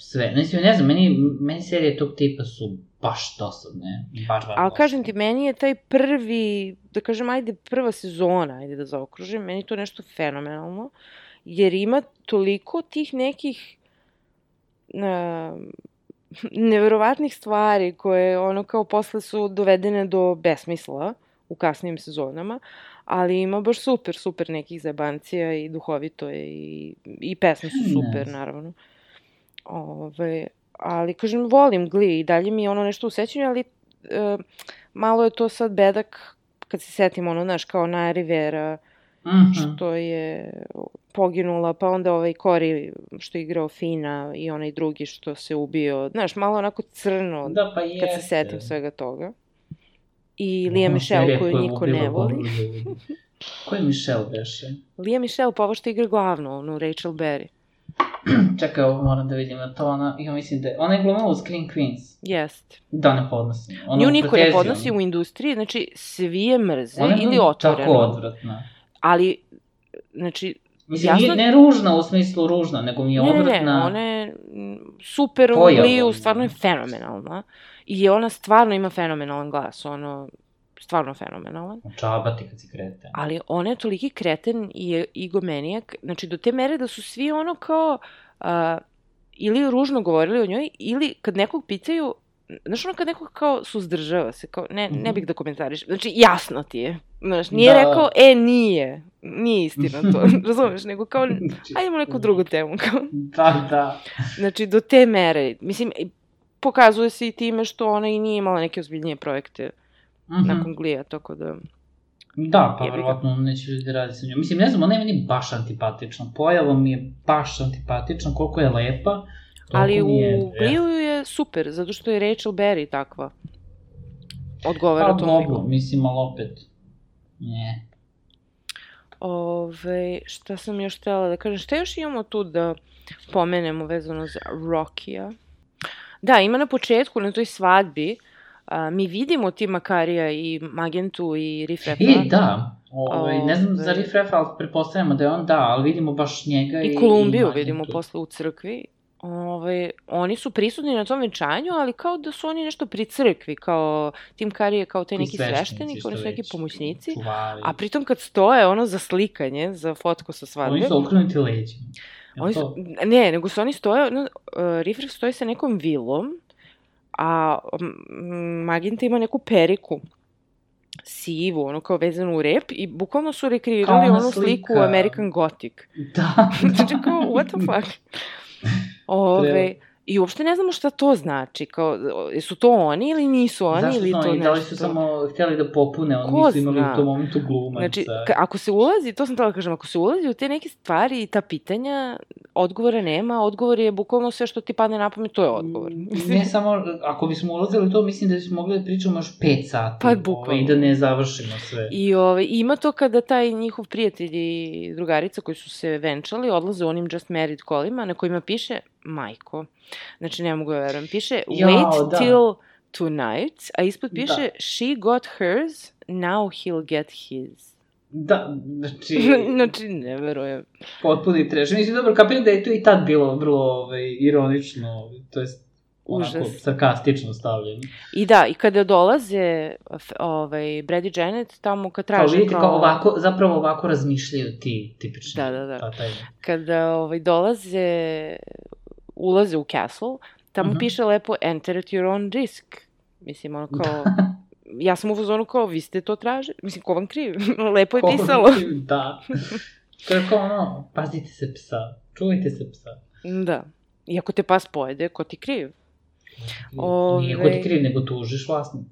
sve. Mislim, ne znam, meni, meni serije tog tipa su baš dosadne. Baš, baš Ali kažem ti, meni je taj prvi, da kažem, ajde, prva sezona, ajde da zaokružim, meni to nešto fenomenalno, jer ima toliko tih nekih uh, neverovatnih stvari koje ono kao posle su dovedene do besmisla u kasnijim sezonama, ali ima baš super, super nekih zabancija i duhovito je i, i pesme su super, yes. naravno. Ove, ali, kažem, volim Glee i dalje mi je ono nešto u sećanju, ali e, malo je to sad bedak kad se setim ono, znaš, kao na Rivera, mm -hmm. što je poginula, pa onda ovaj Kori što je igrao Fina i onaj drugi što se ubio, znaš, malo onako crno da, pa kad se setim svega toga. I Lija Michelle koju niko ne voli. Ko je Michelle beše? Lija Michelle, pa ovo što igra glavno, ono, Rachel Berry. Čekaj, ovo moram da vidim, to ona, ja mislim da je, ona je glumila u Screen Queens. Jest. Da, ne podnosim. Ona Nju niko ne podnosi u industriji, znači, svi je mrze ona ili otvoreno. Tako odvratna. Ali, znači, Mislim, jasno... nije ne ružna u smislu ružna, nego mi je ne, odvratna... Ne, ne, ona je super u Liju, stvarno je fenomenalna. I ona stvarno ima fenomenalan glas, ono, stvarno fenomenalan. Čaba ti kad si kreten. Ali ona je toliki kreten i igomenijak, znači do te mere da su svi ono kao uh, ili ružno govorili o njoj, ili kad nekog pitaju, znaš ono kad nekog kao suzdržava se, kao ne, ne mhm. bih da komentariš, znači jasno ti je, znaš, nije da. rekao, e nije, nije istina to, razumeš, nego kao, ajdemo neku drugu temu, kao. Da, da. Znači, do te mere, mislim, pokazuje se i time što ona i nije imala neke ozbiljnije projekte -hmm. nakon Glija, tako da... Da, pa verovatno neće ljudi raditi sa njom. Mislim, ne znam, ona je meni baš antipatična. Pojavom mi je baš antipatična, koliko je lepa. Ali u je, Gliju je super, zato što je Rachel Berry takva. Odgovara pa, tom liku. mislim, ali opet, ne. Ove, šta sam još htela da kažem, šta još imamo tu da pomenemo vezano za Rokija? Da, ima na početku, na toj svadbi, a, mi vidimo ti Makarija i Magentu i Rifrefa. I, da. Ove, ne znam za Rifrefa, ali pretpostavljamo da je on da, ali vidimo baš njega i I Kolumbiju i vidimo posle u crkvi. Ove, oni su prisutni na tom venčanju, ali kao da su oni nešto pri crkvi, kao Tim Curry je kao te neki sveštenik, oni su neki pomoćnici, čuvari. a pritom kad stoje ono za slikanje, za fotku sa svadbe. Oni su okrenuti leđima. Oni su, ne, nego su oni stoje, no, uh, Rifref stoji sa nekom vilom, a Maginta ima neku periku sivu, ono kao vezanu u rep i bukvalno su rekreirali onu slika. sliku American Gothic. Da. znači kao, what the fuck? Ove, I uopšte ne znamo šta to znači, kao, su to oni ili nisu oni Zašto ili to nešto? Da li su samo htjeli da popune, oni nisu imali u tom momentu glumaca. Znači, ka, ako se ulazi, to sam tela da kažem, ako se ulazi u te neke stvari i ta pitanja, odgovora nema, odgovor je bukvalno sve što ti padne na pamet, to je odgovor. Ne samo, ako bismo ulazili to, mislim da bismo mogli da pričamo još 5 sati. Pa, bukvalno. Ovaj, I da ne završimo sve. I ovaj, ima to kada taj njihov prijatelj i drugarica koji su se venčali, odlaze onim Just Married kolima na kojima piše majko. Znači, ne mogu da verujem. Piše, jo, wait da. till tonight, a ispod piše, da. she got hers, now he'll get his. Da, znači... znači, ne verujem. Potpuni treš. Mislim, dobro, kapiram da je to i tad bilo vrlo ovaj, ironično, to jest Užas. onako sarkastično stavljeno. I da, i kada dolaze ovaj, Brad i Janet tamo kad traže kao... Vidite, kao ovako, zapravo ovako razmišljaju ti tipični. Da, da, da. Pa, taj... Kada ovaj, dolaze ulaze u castle, tamo mhm. -huh. piše lepo enter at your own risk. Mislim, ono kao... ja sam u fazonu kao, vi ste to tražili. Mislim, ko vam kriv? lepo je ko pisalo. Kriv, da. To je kao ono, pazite se psa, čuvajte se psa. Da. I ako te pas pojede, ko ti kriv? Ove... Nije ko ti kriv, nego tužiš vlasnika.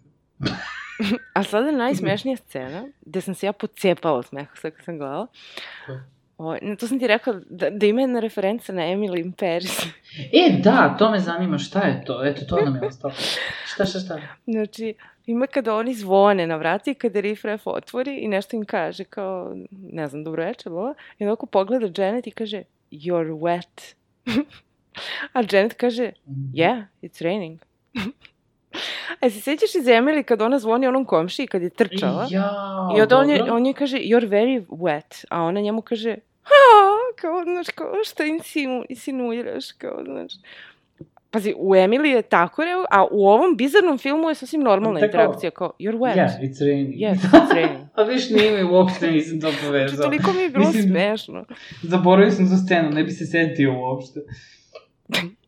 A sada najsmešnija scena, gde sam se ja pocepala smeha sad kad sam gledala, O, to sam ti rekao da, da ima jedna referenca na Emily in Paris. e, da, to me zanima, šta je to? Eto, to nam je ostalo. Šta, šta, šta? Znači, ima kada oni zvone na vrati, kada Riff Raff otvori i nešto im kaže, kao, ne znam, dobro večer, bova, i onako pogleda Janet i kaže, you're wet. A Janet kaže, mhm. yeah, it's raining. A se sećaš iz Emily kad ona zvoni onom komši kad je trčala? Ja, I onda on, je, on je kaže, you're very wet. A ona njemu kaže, kao, znaš, kao, šta insinu, insinuiraš, kao, znaš. Pazi, u Emily je tako a u ovom bizarnom filmu je sasvim normalna Tako- interakcija, kao, you're wet. Yeah, it's raining. Yes, it's raining. A viš, nije mi uopšte nisam to Znači, povezao. toliko mi je bilo Mislim- smešno. Zaboravio sam za scenu, ne bi se setio uopšte.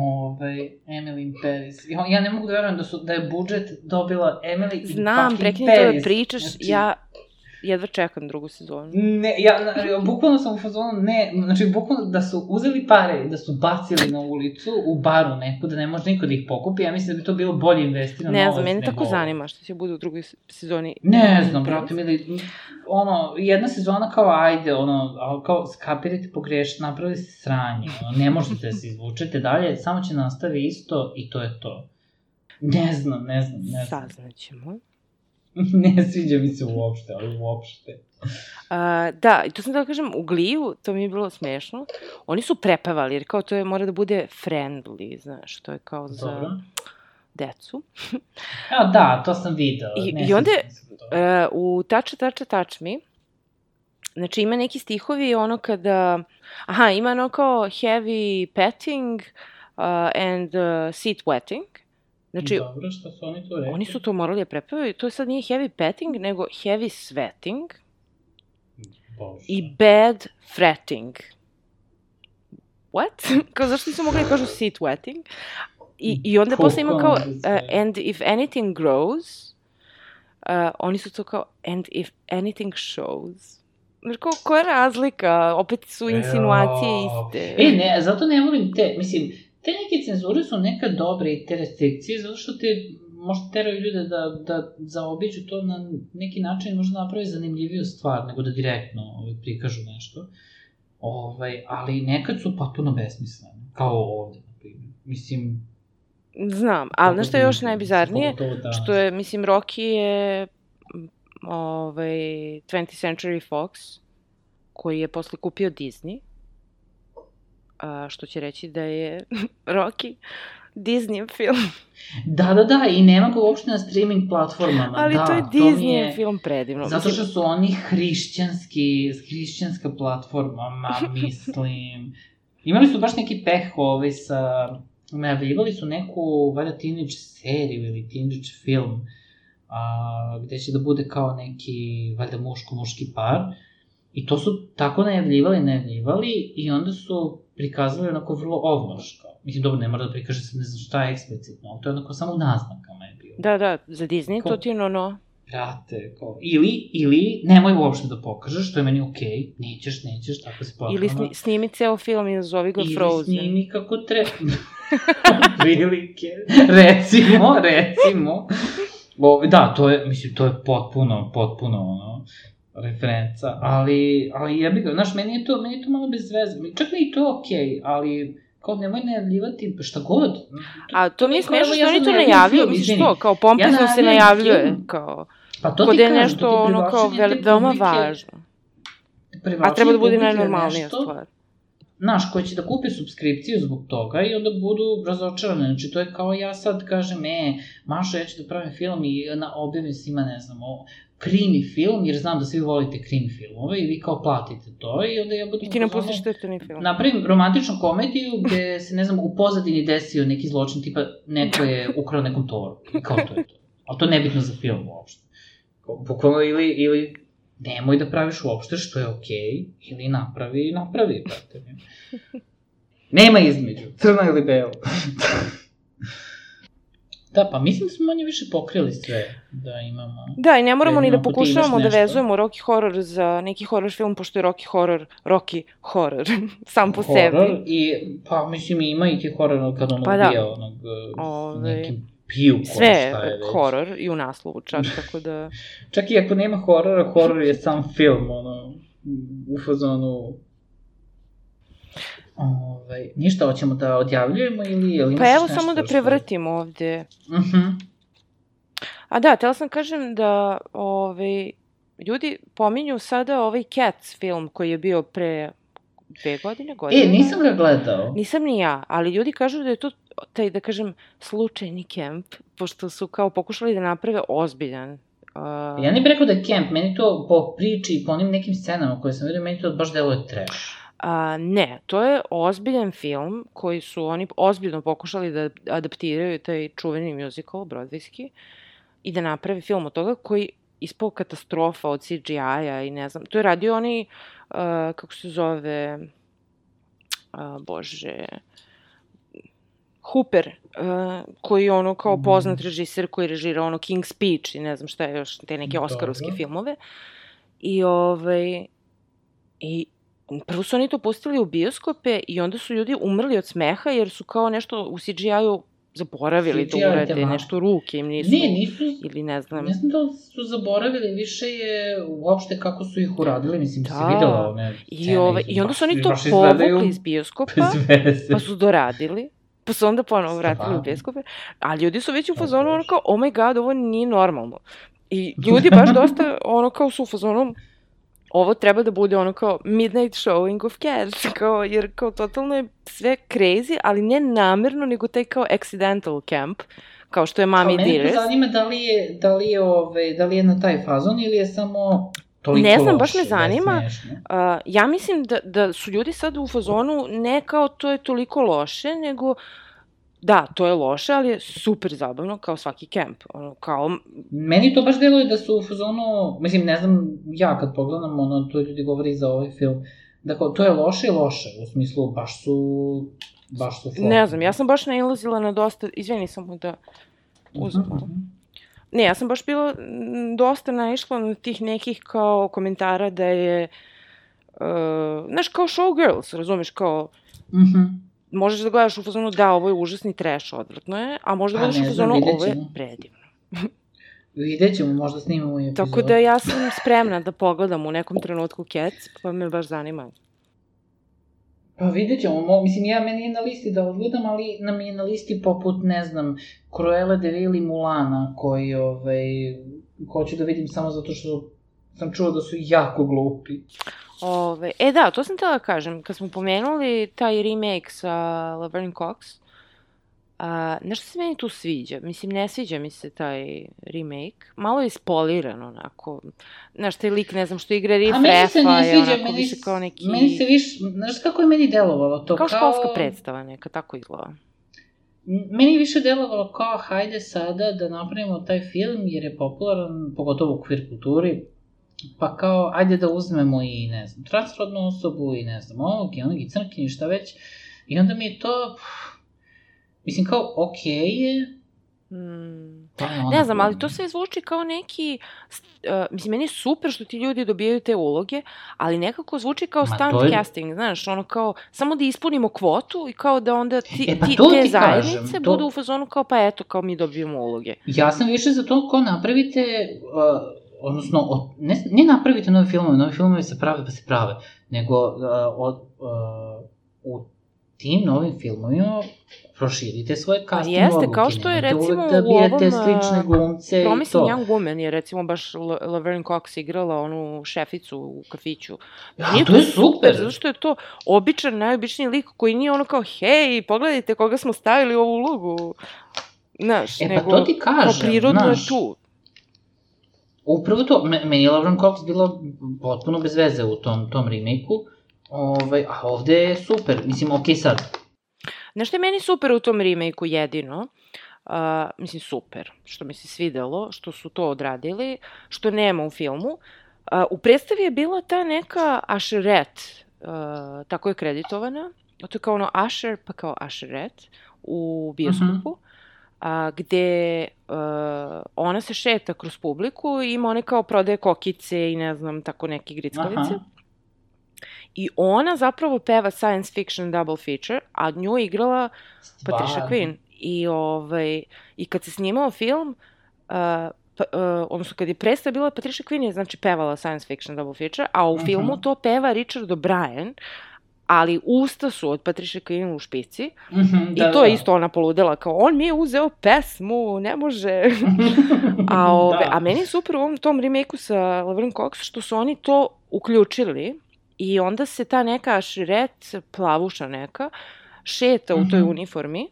Ovaj, Emily in Paris. Ja, ja ne mogu da verujem da, su, da je budžet dobila Emily in Znam, fucking prekini to da Paris. pričaš, Znači, ja jedva čekam drugu sezonu. Ne, ja, bukvalno sam u fazonu, ne, znači, bukvalno da su uzeli pare, da su bacili na ulicu, u baru neku, da ne može niko da ih pokupi, ja mislim da bi to bilo bolje investirano Ne znam, mene tako ovo. zanima što će bude u drugoj sezoni. Ne znam, brate, mili, ono, jedna sezona kao ajde, ono, ali kao skapirate pogreš, napravili ste sranje, ono, ne možete da se izvučete dalje, samo će nastavi isto i to je to. Ne znam, ne znam, ne znam. Saznaćemo. ne sviđa mi se uopšte, ali uopšte. A, da, i to sam da kažem, u Gliju, to mi je bilo smešno, oni su prepevali, jer kao to je, mora da bude friendly, znaš, to je kao za Dobro. decu. A, da, to sam video. I- ne i onda. E, u Tača, Tača, Touch Me, znači ima neki stihovi ono kada, aha, ima ono kao heavy petting uh, and uh, seat wetting. Znači, Dobro, šta su oni tu rekli? oni su to morali da prepevaju, to sad nije heavy petting, nego heavy sweating Bože. i bad fretting. What? kao zašto nisu mogli da kažu seat wetting? I, i onda posle ima kao, uh, and if anything grows, uh, oni su to kao, and if anything shows. Znaš, kao, koja je razlika? Opet su insinuacije iste. E, ne, zato ne volim te, mislim, te neke cenzure su nekad dobre i te restrikcije, zato što te možda teraju ljude da, da zaobiđu to na neki način, možda napravi zanimljiviju stvar, nego da direktno ovaj, prikažu nešto. Ovaj, ali nekad su potpuno besmislene, kao ovde, na primjer. Mislim... Znam, ali znaš što je još najbizarnije? Danas. Što je, mislim, Rocky je ovaj, 20th Century Fox, koji je posle kupio Disney, a, što će reći da je Rocky Disney film. Da, da, da, i nema ga uopšte na streaming platformama. Ali da, to je Disney film predivno. Zato što su oni hrišćanski, hrišćanska platforma, ma mislim. Imali su baš neki peh ovaj sa... Najavljivali su neku, valjda, teenage seriju ili teenage film, a, gde će da bude kao neki, valjda, muško-muški par. I to su tako najavljivali, najavljivali i onda su prikazali onako vrlo ovlaško. Mislim, dobro, ne mora da prikaže se ne znam šta je eksplicitno, ali to je onako samo u naznakama je bilo. Da, da, za Disney Ko- to ti je ono, no, Brate, kao, ili, ili, nemoj uopšte da pokažeš, to je meni okej, okay, nećeš, nećeš, tako se platforma. ili sni, snimi ceo film i nazovi ga ili Frozen. snimi kako treba. Prilike. recimo, recimo. O, da, to je, mislim, to je potpuno, potpuno, ono, referenca, ali, ali ja bih ga, znaš, meni je to, meni je to malo bez veze, čak mi je i to okej, okay, ali, kao nemoj najavljivati šta god. A to mi je smešno evo, što oni to najavljuju, misliš to, kao pompezno Ja se najavljuje, film. kao, Pa to kod je kažem, nešto to ono kao veoma važno. A treba da bude najnormalnija stvar. Znaš, koji će da kupe subskripciju zbog toga i onda budu razočarane. Znači, to je kao ja sad kažem, e, Mašo, ja ću da pravim film i na, objavim svima, ne znam, o, krimi film, jer znam da svi volite krimi filmove i vi kao platite to i onda ja budem... I ti nam u fazonu, pustiš crtani film. Napravim romantičnu komediju gde se, ne znam, u pozadini desio neki zločin, tipa neko je ukrao nekom toru. I kao to je to. Ali to je nebitno za film uopšte. Bukvalno ili, ili nemoj da praviš uopšte što je okej, okay, ili napravi, napravi, brate. Ne. Nema između, crno ili belo. da, pa mislim da smo manje više pokrili sve da imamo. Da, i ne moramo ni da pokušavamo da vezujemo Rocky Horror za neki horror film, pošto je Rocky Horror, Rocky Horror, sam po sebi. Horor I, pa mislim ima i ti horor kad on Pa da. ubija onog Ove, Ove... nekim piju Sve šta je već. horor i u naslovu čak, tako da... Čak i ako nema horora, horor je sam film, ono, u fazonu... Ove, ništa, hoćemo da odjavljujemo ili... ili Pa evo samo da što- prevrtimo ovde. Mhm. A da, tela sam kažem da ovaj, ljudi pominju sada ovaj Cats film koji je bio pre dve godine, godine. E, nisam ga gledao. Nisam ni ja, ali ljudi kažu da je to taj, da kažem, slučajni kemp, pošto su kao pokušali da naprave ozbiljan. Uh, Ja ne bih rekao da je camp, meni to po priči i po onim nekim scenama koje sam vidio, meni to baš deluje trash. A, ne, to je ozbiljan film koji su oni ozbiljno pokušali da adaptiraju taj čuveni musical, Broadwayski, i da naprave film od toga koji ispao katastrofa od CGI-a i ne znam. To je radio oni, uh, kako se zove, uh, bože, Hooper, uh, koji je ono kao poznat režiser koji režira ono King's Speech i ne znam šta je još, te neke oskarovske filmove. I ovaj, i prvo su oni to pustili u bioskope i onda su ljudi umrli od smeha jer su kao nešto u CGI-u zaboravili CGI da urade, nešto ruke im nisu... Ne, nisu... Ili ne znam... Ne znam da su zaboravili, više je uopšte kako su ih uradili, mislim da, se videla one I, ove, I onda su oni to povukli iz bioskopa, pa su doradili pa su onda ponovo vratili u bioskope, a ljudi su već u fazonu ono kao, oh my god, ovo nije normalno. I ljudi baš dosta ono kao su u fazonu, ovo treba da bude ono kao midnight showing of Cats, kao, jer kao totalno je sve crazy, ali ne namerno, nego taj kao accidental camp, kao što je Mami Dearest. Mene zanima da li je, da li je, ove, da li je na taj fazon ili je samo toliko Ne znam, loše, baš me zanima. Uh, ja mislim da, da su ljudi sad u fazonu ne kao to je toliko loše, nego Da, to je loše, ali je super zabavno, kao svaki kemp. Ono, kao... Meni to baš deluje da su u fazonu, mislim, ne znam, ja kad pogledam, ono, to ljudi govori za ovaj film, da kao, to je loše i loše, u smislu, baš su, baš su flop. Ne znam, ja sam baš nailazila na dosta, izvini samo da uzem uh mhm, -huh. Ne, ja sam baš bila dosta naišla na tih nekih kao komentara da je, uh, znaš, kao showgirls, razumeš, kao, uh mhm. -huh možeš da gledaš u fazonu da, ovo je užasni trash, odvrtno je, a možda gledaš u fazonu ovo je predivno. Vidjet ćemo, možda snimamo i epizod. Tako da ja sam spremna da pogledam u nekom trenutku Cats, pa me baš zanima. Pa vidjet ćemo, mo, mislim, ja meni je na listi da odgledam, ali nam je na listi poput, ne znam, Cruella de Vil i Mulana, koji, ovaj, hoću da vidim samo zato što sam čuo da su jako glupi. Ove, e da, to sam tela da kažem. Kad smo pomenuli taj remake sa Laverne Cox, a, nešto se meni tu sviđa. Mislim, ne sviđa mi se taj remake. Malo je ispoliran, onako. Znaš, taj lik, ne znam, što igra Riff Refa je onako meni, više kao neki... Meni se više, znaš kako je meni delovalo to? Kao, kao školska predstava neka, tako izgleda. Meni više delovalo kao, hajde sada da napravimo taj film, jer je popularan, pogotovo u queer kulturi, pa kao, ajde da uzmemo i, ne znam, transrodnu osobu i, ne znam, ovog i onog i crnkinju, šta već. I onda mi je to, pff, mislim, kao, okej okay je, Hmm. Ne znam, ali to sve zvuči kao neki, uh, mislim, meni je super što ti ljudi dobijaju te uloge, ali nekako zvuči kao stunt je... casting, znaš, ono kao, samo da ispunimo kvotu i kao da onda ti, e, pa ti, te ti zajednice kažem, to... budu u fazonu kao, pa eto, kao mi dobijemo uloge. Ja sam više za to kao napravite uh, odnosno, od, ne, ne napravite nove filmove, nove filmove se prave pa se prave, nego uh, od, uh, u tim novim filmovima proširite svoje casting Jeste, odluke. kao što je recimo da u ovom... slične glumce Promising Young Woman je recimo baš Laverne Cox igrala onu šeficu u kafiću. Ja, nije to je super. super. Zato što je to običan, najobičniji lik koji nije ono kao, hej, pogledajte koga smo stavili u ovu ulogu. Znaš, e, nego, pa to ti kažem, kao prirodno znaš, je tu. Upravo to, meni je Lauren Cox bila potpuno bez veze u tom, tom remake-u, ovaj, a ovde je super, mislim, okej okay sad. Znaš što je meni super u tom remake-u jedino? Uh, mislim, super, što mi se svidelo, što su to odradili, što nema u filmu. Uh, u predstavi je bila ta neka Asheret, uh, tako je kreditovana, to je kao ono Asher, pa kao Asheret u bioskopu. Uh -huh a, gde a, ona se šeta kroz publiku i ima one kao prodaje kokice i ne znam, tako neke grickovice. Aha. I ona zapravo peva science fiction double feature, a nju igrala Stvarno. Patricia Quinn. I, ovaj, I kad se snimao film, uh, pa, uh, odnosno kad je predstava bila Patricia Quinn je znači pevala science fiction double feature, a u uh -huh. filmu to peva Richard O'Brien, ali usta su od Patricia Quinn u špici mm -hmm, da, i to da. je isto ona poludela kao on mi je uzeo pesmu, ne može. a, ove, da. a meni je super u ovom tom remake-u sa Laverne Cox što su oni to uključili i onda se ta neka širet, plavuša neka, šeta mm -hmm. u toj mhm. uniformi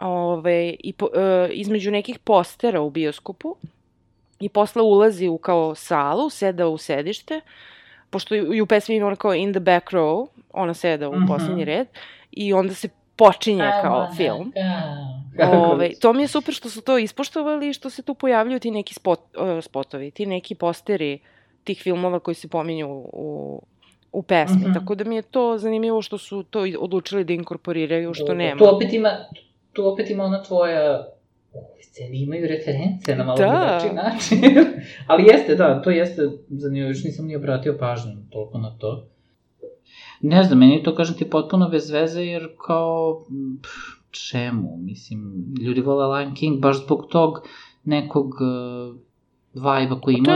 ove, i po, e, između nekih postera u bioskopu i posle ulazi u kao salu, seda u sedište pošto i u pesmi ima ono kao in the back row, ona seda u Mhm. poslednji red, i onda se počinje I kao wanna film. Ove, to mi je super što su to ispoštovali i što se tu pojavljuju ti neki spot, uh, spotovi, ti neki posteri tih filmova koji se pominju u, u pesmi. Mhm. Tako da mi je to zanimljivo što su to odlučili da inkorporiraju, što nema. Tu opet ima, tu opet ima ona tvoja ove scene imaju reference na malo Da. drugačiji način. Ali jeste, da, to jeste zanimljivo, još nisam ni obratio pažnju toliko na to. Ne znam, meni to, kažem ti, potpuno bez veze, jer kao, pff, čemu, mislim, ljudi vole Lion King baš zbog tog nekog uh, vajba koji je ima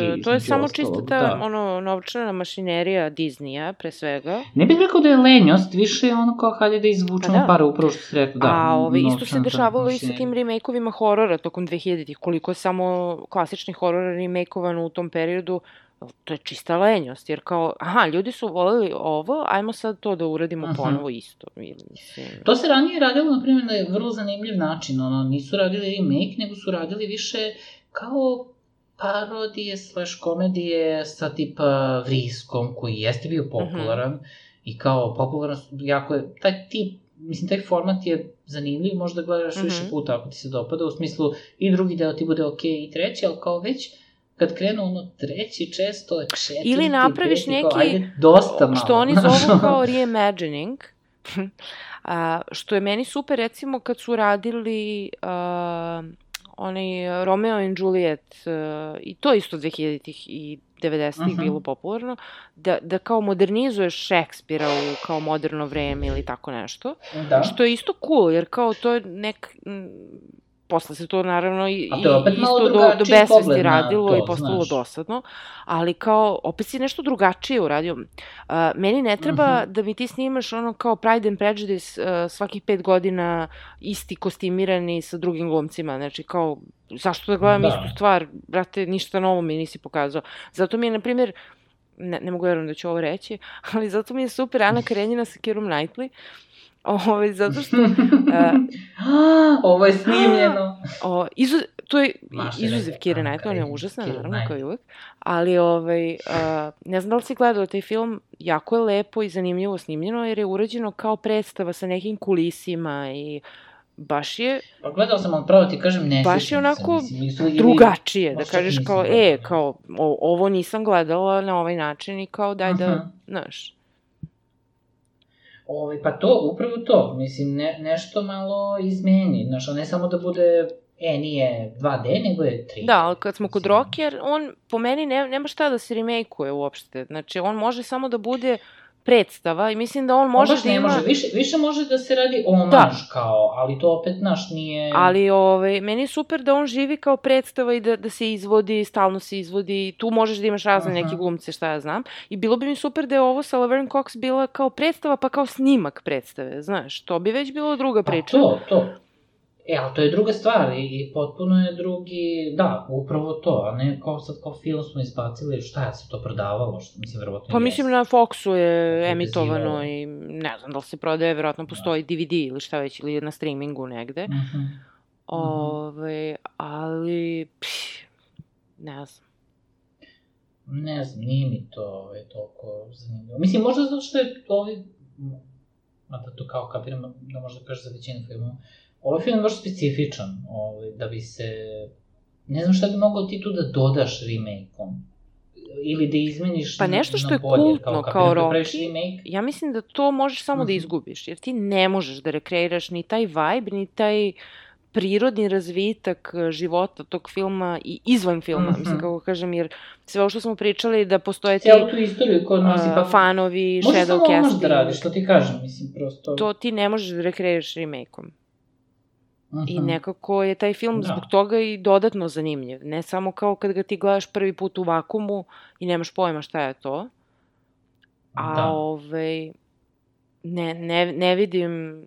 i e, to je samo čista ta da. ono, novčana mašinerija Disneya, pre svega. Ne bih rekao da je lenjost, više je ono kao hajde da izvučemo Pa da. pare, upravo što si rekao, da. A ove, isto se dešavalo i sa tim remake-ovima horora tokom 2000-ih. Koliko je samo klasični horor remake-ovan u tom periodu, to je čista lenjost, jer kao, aha, ljudi su voleli ovo, ajmo sad to da uradimo Aha. ponovo isto. Mislim, To se ranije radilo, na primjer, na vrlo zanimljiv način. Ono, nisu radili remake, nego su radili više kao parodije slash komedije sa tipa Vriskom, koji jeste bio popularan. I kao popularan, jako je, taj tip, mislim, taj format je zanimljiv, možda gledaš Mhm. više puta ako ti se dopada, u smislu i drugi deo ti bude okej i treći, ali kao već kad krenu ono treći, često je četvrti, Ili napraviš peti, kao, neki- ajde, dosta malo. što oni zovu kao reimagining, a, što je meni super recimo kad su radili a, onaj Romeo and Juliet a, i to isto 2000-ih i 90-ih Mhm. bilo popularno, da, da kao modernizuješ Šekspira u kao moderno vreme ili tako nešto, Da. što je isto cool, jer kao to je nek... posle se to naravno i, i isto do, do besvesti radilo to, i postalo znaš. dosadno, ali kao, opet si nešto drugačije uradio. Uh, meni ne treba Mhm. da mi ti snimaš ono kao Pride and Prejudice uh, svakih pet godina isti kostimirani sa drugim glumcima, znači kao, zašto da gledam Da. istu stvar, brate, ništa novo mi nisi pokazao. Zato mi je, na primjer, ne, ne mogu verujem da ću ovo reći, ali zato mi je super Ana Karenjina sa Kirom Knightley, Ovaj, zato što uh, Ovo je snimljeno. O, izu, to je izuzev Ana Knightley, ona je užasna, naravno, kao i uvek. Ali, ovaj, uh, ne znam da li si gledao taj film, jako je lepo i zanimljivo snimljeno, jer je urađeno kao predstava sa nekim kulisima i baš je Pa gledao sam, ali pravo ti kažem, ne Baš je onako mislim, nisu ili- drugačije, da kažeš kao, e, kao, o, ovo nisam gledala na ovaj način i kao, daj da, znaš. Ovaj, pa to, upravo to, mislim, ne, nešto malo izmeni, znaš, ne samo da bude, e, nije 2D, nego je 3D. Da, ali kad smo kod Rocker, on po meni ne, nema šta da se remakeuje uopšte. Znači, on može samo da bude predstava i mislim da on On može baš da ne ima... može, više, više može da se radi omaž Da. kao, ali to opet, znaš, nije... Ali ovaj, meni je super da on živi kao predstava i da, da se izvodi, stalno se izvodi. i Tu možeš da imaš razne Aha. neke glumce, šta ja znam. I bilo bi mi super da je ovo sa Laverne Cox bila kao predstava, pa kao snimak predstave, znaš. To bi već bilo druga Pa priča. to, to. E, ali to je druga stvar i, potpuno je drugi, da, upravo to, a ne kao sad kao film smo izbacili, šta je se to prodavalo, što mislim, verovatno Pa mislim na Foxu je emitovano i ne znam da li se prodaje, verovatno postoji DVD ili šta već, ili na streamingu negde. Mhm. Ove, ali, pš, ne znam. Ne znam, nije mi to ovaj, toliko zanimljivo. Mislim, možda zato što je ovi, mada to kao kapiram, da možda kažeš za većinu filmova, ovaj film je baš specifičan, ovaj, da bi se, ne znam šta bi mogao ti tu da dodaš remake-om, ili da izmeniš Pa nešto što je bolje, kultno kao praviš Rocky, remake, Ja mislim da to možeš samo da Mhm. izgubiš, jer ti ne možeš da rekreiraš ni taj vibe, ni taj prirodni razvitak eh, života tog filma i izvan filma, Mhm. mislim kako kažem, jer sve ovo što smo pričali da postoje ti cijelu tu istoriju koju nosi, uh, pa fanovi, Može shadow samo casting, da radiš, to ti kažem, mislim, prosto... to ti ne možeš da rekreiraš remake-om. I Mhm. nekako je taj film Da. zbog toga i dodatno zanimljiv. Ne samo kao kad ga ti gledaš prvi put u vakumu i nemaš pojma šta je to. A Da. ovaj, ne, ne, ne vidim,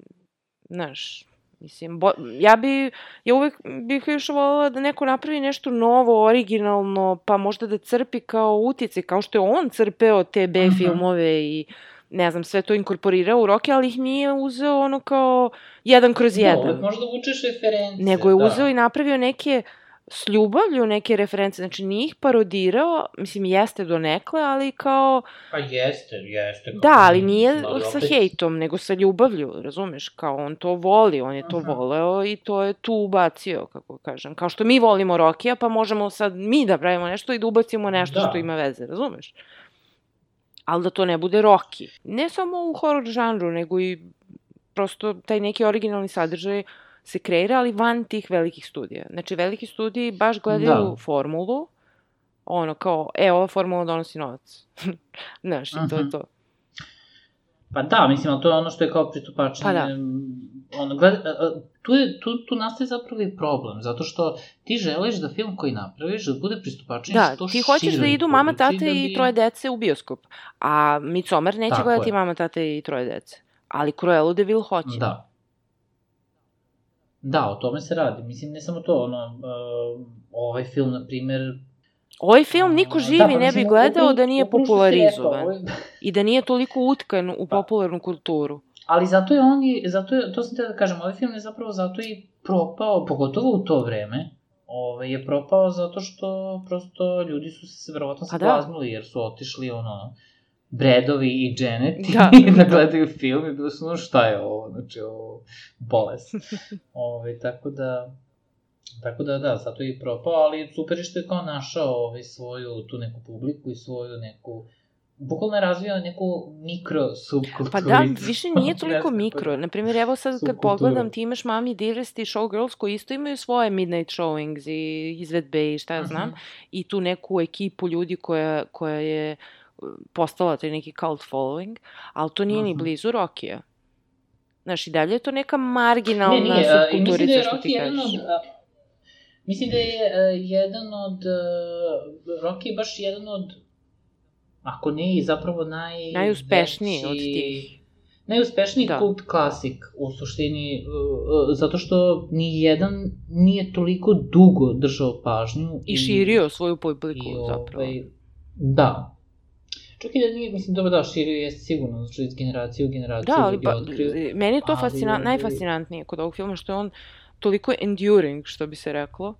znaš, mislim, bo, ja bi, ja uvek bih još voljela da neko napravi nešto novo, originalno, pa možda da crpi kao utice, kao što je on crpeo te B Mhm. filmove i ne znam, sve to inkorporirao u Rocky, ali ih nije uzeo ono kao jedan kroz Da, jedan. uvek možda vučeš reference. Nego je da. uzeo i napravio neke s ljubavlju neke reference, znači nije ih parodirao, mislim jeste do nekle, ali kao... Pa jeste, jeste. Da, ali nije ali sa opet... hejtom, nego sa ljubavlju, razumeš, kao on to voli, on je to Aha. voleo i to je tu ubacio, kako kažem. Kao što mi volimo Rokija, pa možemo sad mi da pravimo nešto i da ubacimo nešto da. što ima veze, razumeš? Ali da to ne bude Roki. Ne samo u horror žanru, nego i prosto taj neki originalni sadržaj se kreira, ali van tih velikih studija. Znači, veliki studiji baš gledaju da. formulu, ono, kao, e, ova formula donosi novac. Znaš, i to je to. Pa da, mislim, ali to je ono što je kao pristupačenje. Pa da. Ono, gleda, tu, je, tu, tu nastaje zapravo i problem, zato što ti želiš da film koji napraviš da bude pristupačniji da, što ti hoćeš da idu mama, tate da bi... i troje dece u bioskop, a Midsommar neće Tako gledati je. mama, tate i troje dece. Ali Cruella de Vil hoće. Da. Da, o tome se radi. Mislim, ne samo to, ono, uh, ovaj film, na primer... Ovaj film niko živi da, pa, ne bi gledao da nije popularizovan. Ovaj... I da nije toliko utkan u pa. popularnu kulturu. Ali zato je on i, zato je, to sam te da kažem, ovaj film je zapravo zato i propao, pogotovo u to vreme, ovaj, je propao zato što prosto ljudi su se verovatno pa da. jer su otišli ono, Bredovi i Janet da, da gledaju film i bilo su ono šta je ovo, znači ovo bolest. Ove, ovaj, tako da, tako da da, zato je i propao, ali super je što je kao našao ovaj, svoju tu neku publiku i svoju neku bukvalno razvio neku mikro subkulturu. Pa da, više nije toliko mikro. Naprimjer, evo sad kad pogledam, ti imaš Mami Dearest i Showgirls koji isto imaju svoje midnight showings i izvedbe i šta ja znam. Uh. -huh. I tu neku ekipu ljudi koja, koja je postala taj neki cult following, ali to nije uh -huh. ni blizu Rokija. Znaš, i dalje je to neka marginalna ne, nije, subkulturica da što ti kažeš. Od, mislim da je uh, jedan od, uh, Rocky je baš jedan od, ako ne i zapravo naj... Najuspešniji od tih. Najuspešniji da. kult klasik u suštini, uh, uh, zato što ni jedan nije toliko dugo držao pažnju. I, i širio svoju publiku, i, zapravo. Ovaj, da, Čak i da nije, mislim, dobro da, širio je sigurno, znači iz generacije u generaciju da, ali, pa, otkriju. Meni je to ali... najfascinantnije kod ovog filma, što je on toliko enduring, što bi se reklo.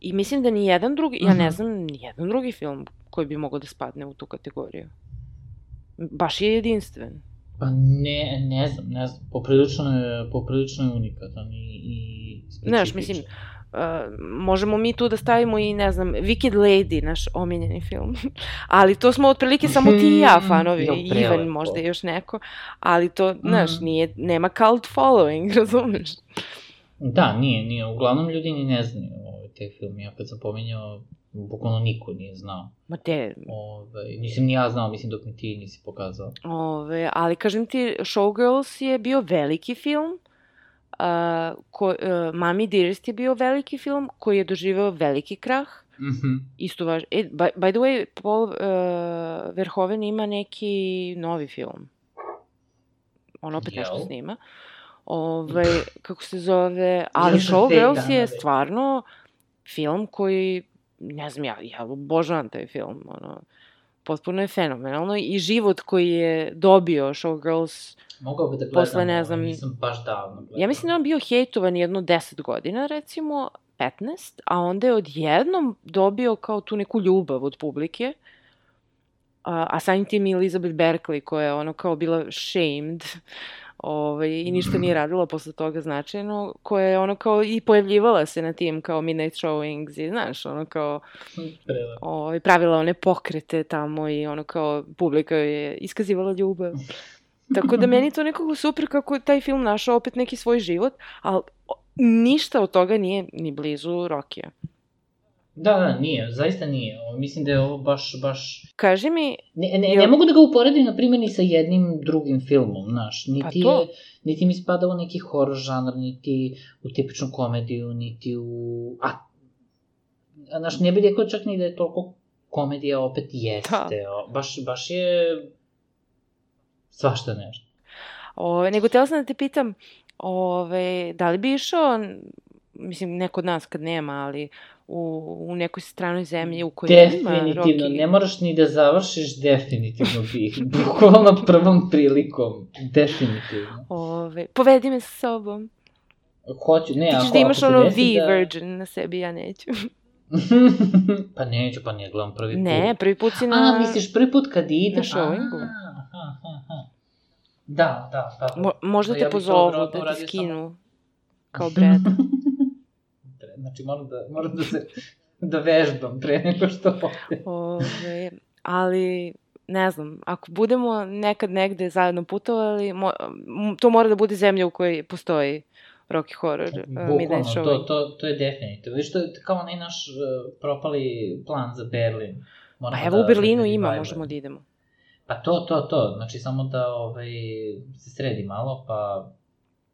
I mislim da ni jedan drugi, uh -huh. ja ne mhm. znam, ni jedan drugi film koji bi mogao da spadne u tu kategoriju. Baš je jedinstven. Pa ne, ne znam, ne znam, poprilično je, poprilično je unikatan i, i specifičan. Znaš, mislim, Uh, možemo mi tu da stavimo i, ne znam, Wicked Lady, naš omiljeni film. ali to smo otprilike samo ti i ja, fanovi, i Ivan možda još neko. Ali to, mm. znaš, nije, nema cult following, razumeš? Da, nije, nije. Uglavnom ljudi ni ne znaju ovaj, te film. Ja kad sam pominjao, bukvalno niko nije znao. Ma te... Ove, nisam ni ja znao, mislim, dok mi ti nisi pokazao. Ove, ali kažem ti, Showgirls je bio veliki film Uh, ko, uh, Mami Dearest je bio veliki film koji je doživao veliki krah. Mm -hmm. Isto važ... E, by, by the way, Paul uh, Verhoeven ima neki novi film. On opet Jel? nešto snima. Ove, ovaj, kako se zove... Ali Showgirls je stvarno film koji, ne znam, ja, ja obožavam taj film. Ono, potpuno je fenomenalno. I život koji je dobio Showgirls Mogao bi da gledam, posle, ne znam, nisam baš davno gledao. Ja mislim da on bio hejtovan jedno 10 godina, recimo, 15, a onda je odjednom dobio kao tu neku ljubav od publike, a, a samim tim i Elizabeth Berkley, koja je ono kao bila shamed, ovaj, i ništa nije radila posle toga značajno, koja je ono kao i pojavljivala se na tim kao midnight showings i znaš, ono kao ovaj, pravila one pokrete tamo i ono kao publika je iskazivala ljubav. Tako da meni to nekako super kako taj film našao opet neki svoj život, ali ništa od toga nije ni blizu Rokija. Da, da, nije, zaista nije. Mislim da je ovo baš, baš... Kaži mi... Ne, ne, ne mogu da ga uporedim, na primjer, ni sa jednim drugim filmom, znaš. Niti, pa to... niti mi spada u neki horror žanr, niti u tipičnu komediju, niti u... A, znaš, ne bih rekao čak ni da je toliko komedija opet jeste. Da. Baš, baš je svašta nešto. Ove, nego tela sam da te pitam, ove, da li bi išao, mislim, neko od nas kad nema, ali u, u nekoj stranoj zemlji u kojoj definitivno, ne moraš ni da završiš, definitivno bih. Bukvalno prvom prilikom, definitivno. Ove, povedi me sa sobom. Hoću, ne, Ti ćeš ako, da imaš ono V da... virgin na sebi, ja neću. pa neću, pa nije gledam prvi put. Ne, prvi put si na... A, misliš prvi put kad ide? Na showingu. Aha, aha. Da, da, da. Mo, možda Da, te ja pozovu da uradio skinu. Kao Breda. Znači, moram da, moram da se da vežbam pre nego što ode. Ove, ali, ne znam, ako budemo nekad negde zajedno putovali, mo, to mora da bude zemlja u kojoj postoji Rocky Horror uh, Midnight Bukvalno, Show. to, to, to je definitivno. Viš, to je kao onaj naš uh, propali plan za Berlin. Moramo Pa evo u da- Berlinu da ima, revivajamo. možemo da idemo. Pa to, to, to. Znači, samo da ovaj, se sredi malo, pa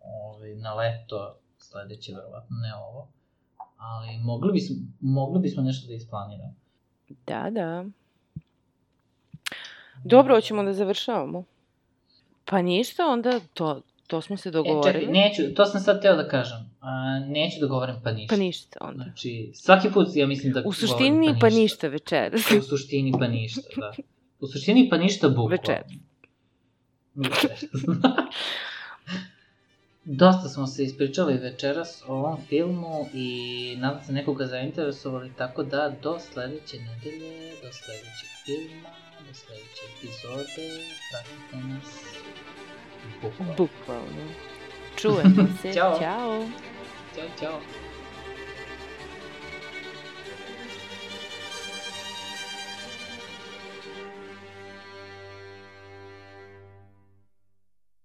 ovaj, na leto sledeće, verovatno, ne ovo. Ali mogli bismo, mogli bismo nešto da isplaniramo. Da, da. Dobro, hoćemo da završavamo. Pa ništa, onda to, to smo se E, dogovorili. čekaj, neću, to sam sad teo da kažem. A, neću da govorim pa ništa. Pa ništa onda. Znači, svaki put ja mislim da U govorim suštini pa ništa večeras. U suštini pa ništa, da. U suštini pa ništa bukvalno. Večeras. Večeras. Dosta smo se ispričali večeras o ovom filmu i nadam se nekoga zainteresovali, tako da do sledeće nedelje, do sledećeg filma, do sledeće epizode, pratite nas bukvalno. Bukvalno. Čujemo se. Ćao. Ćao. Ćao, ćao.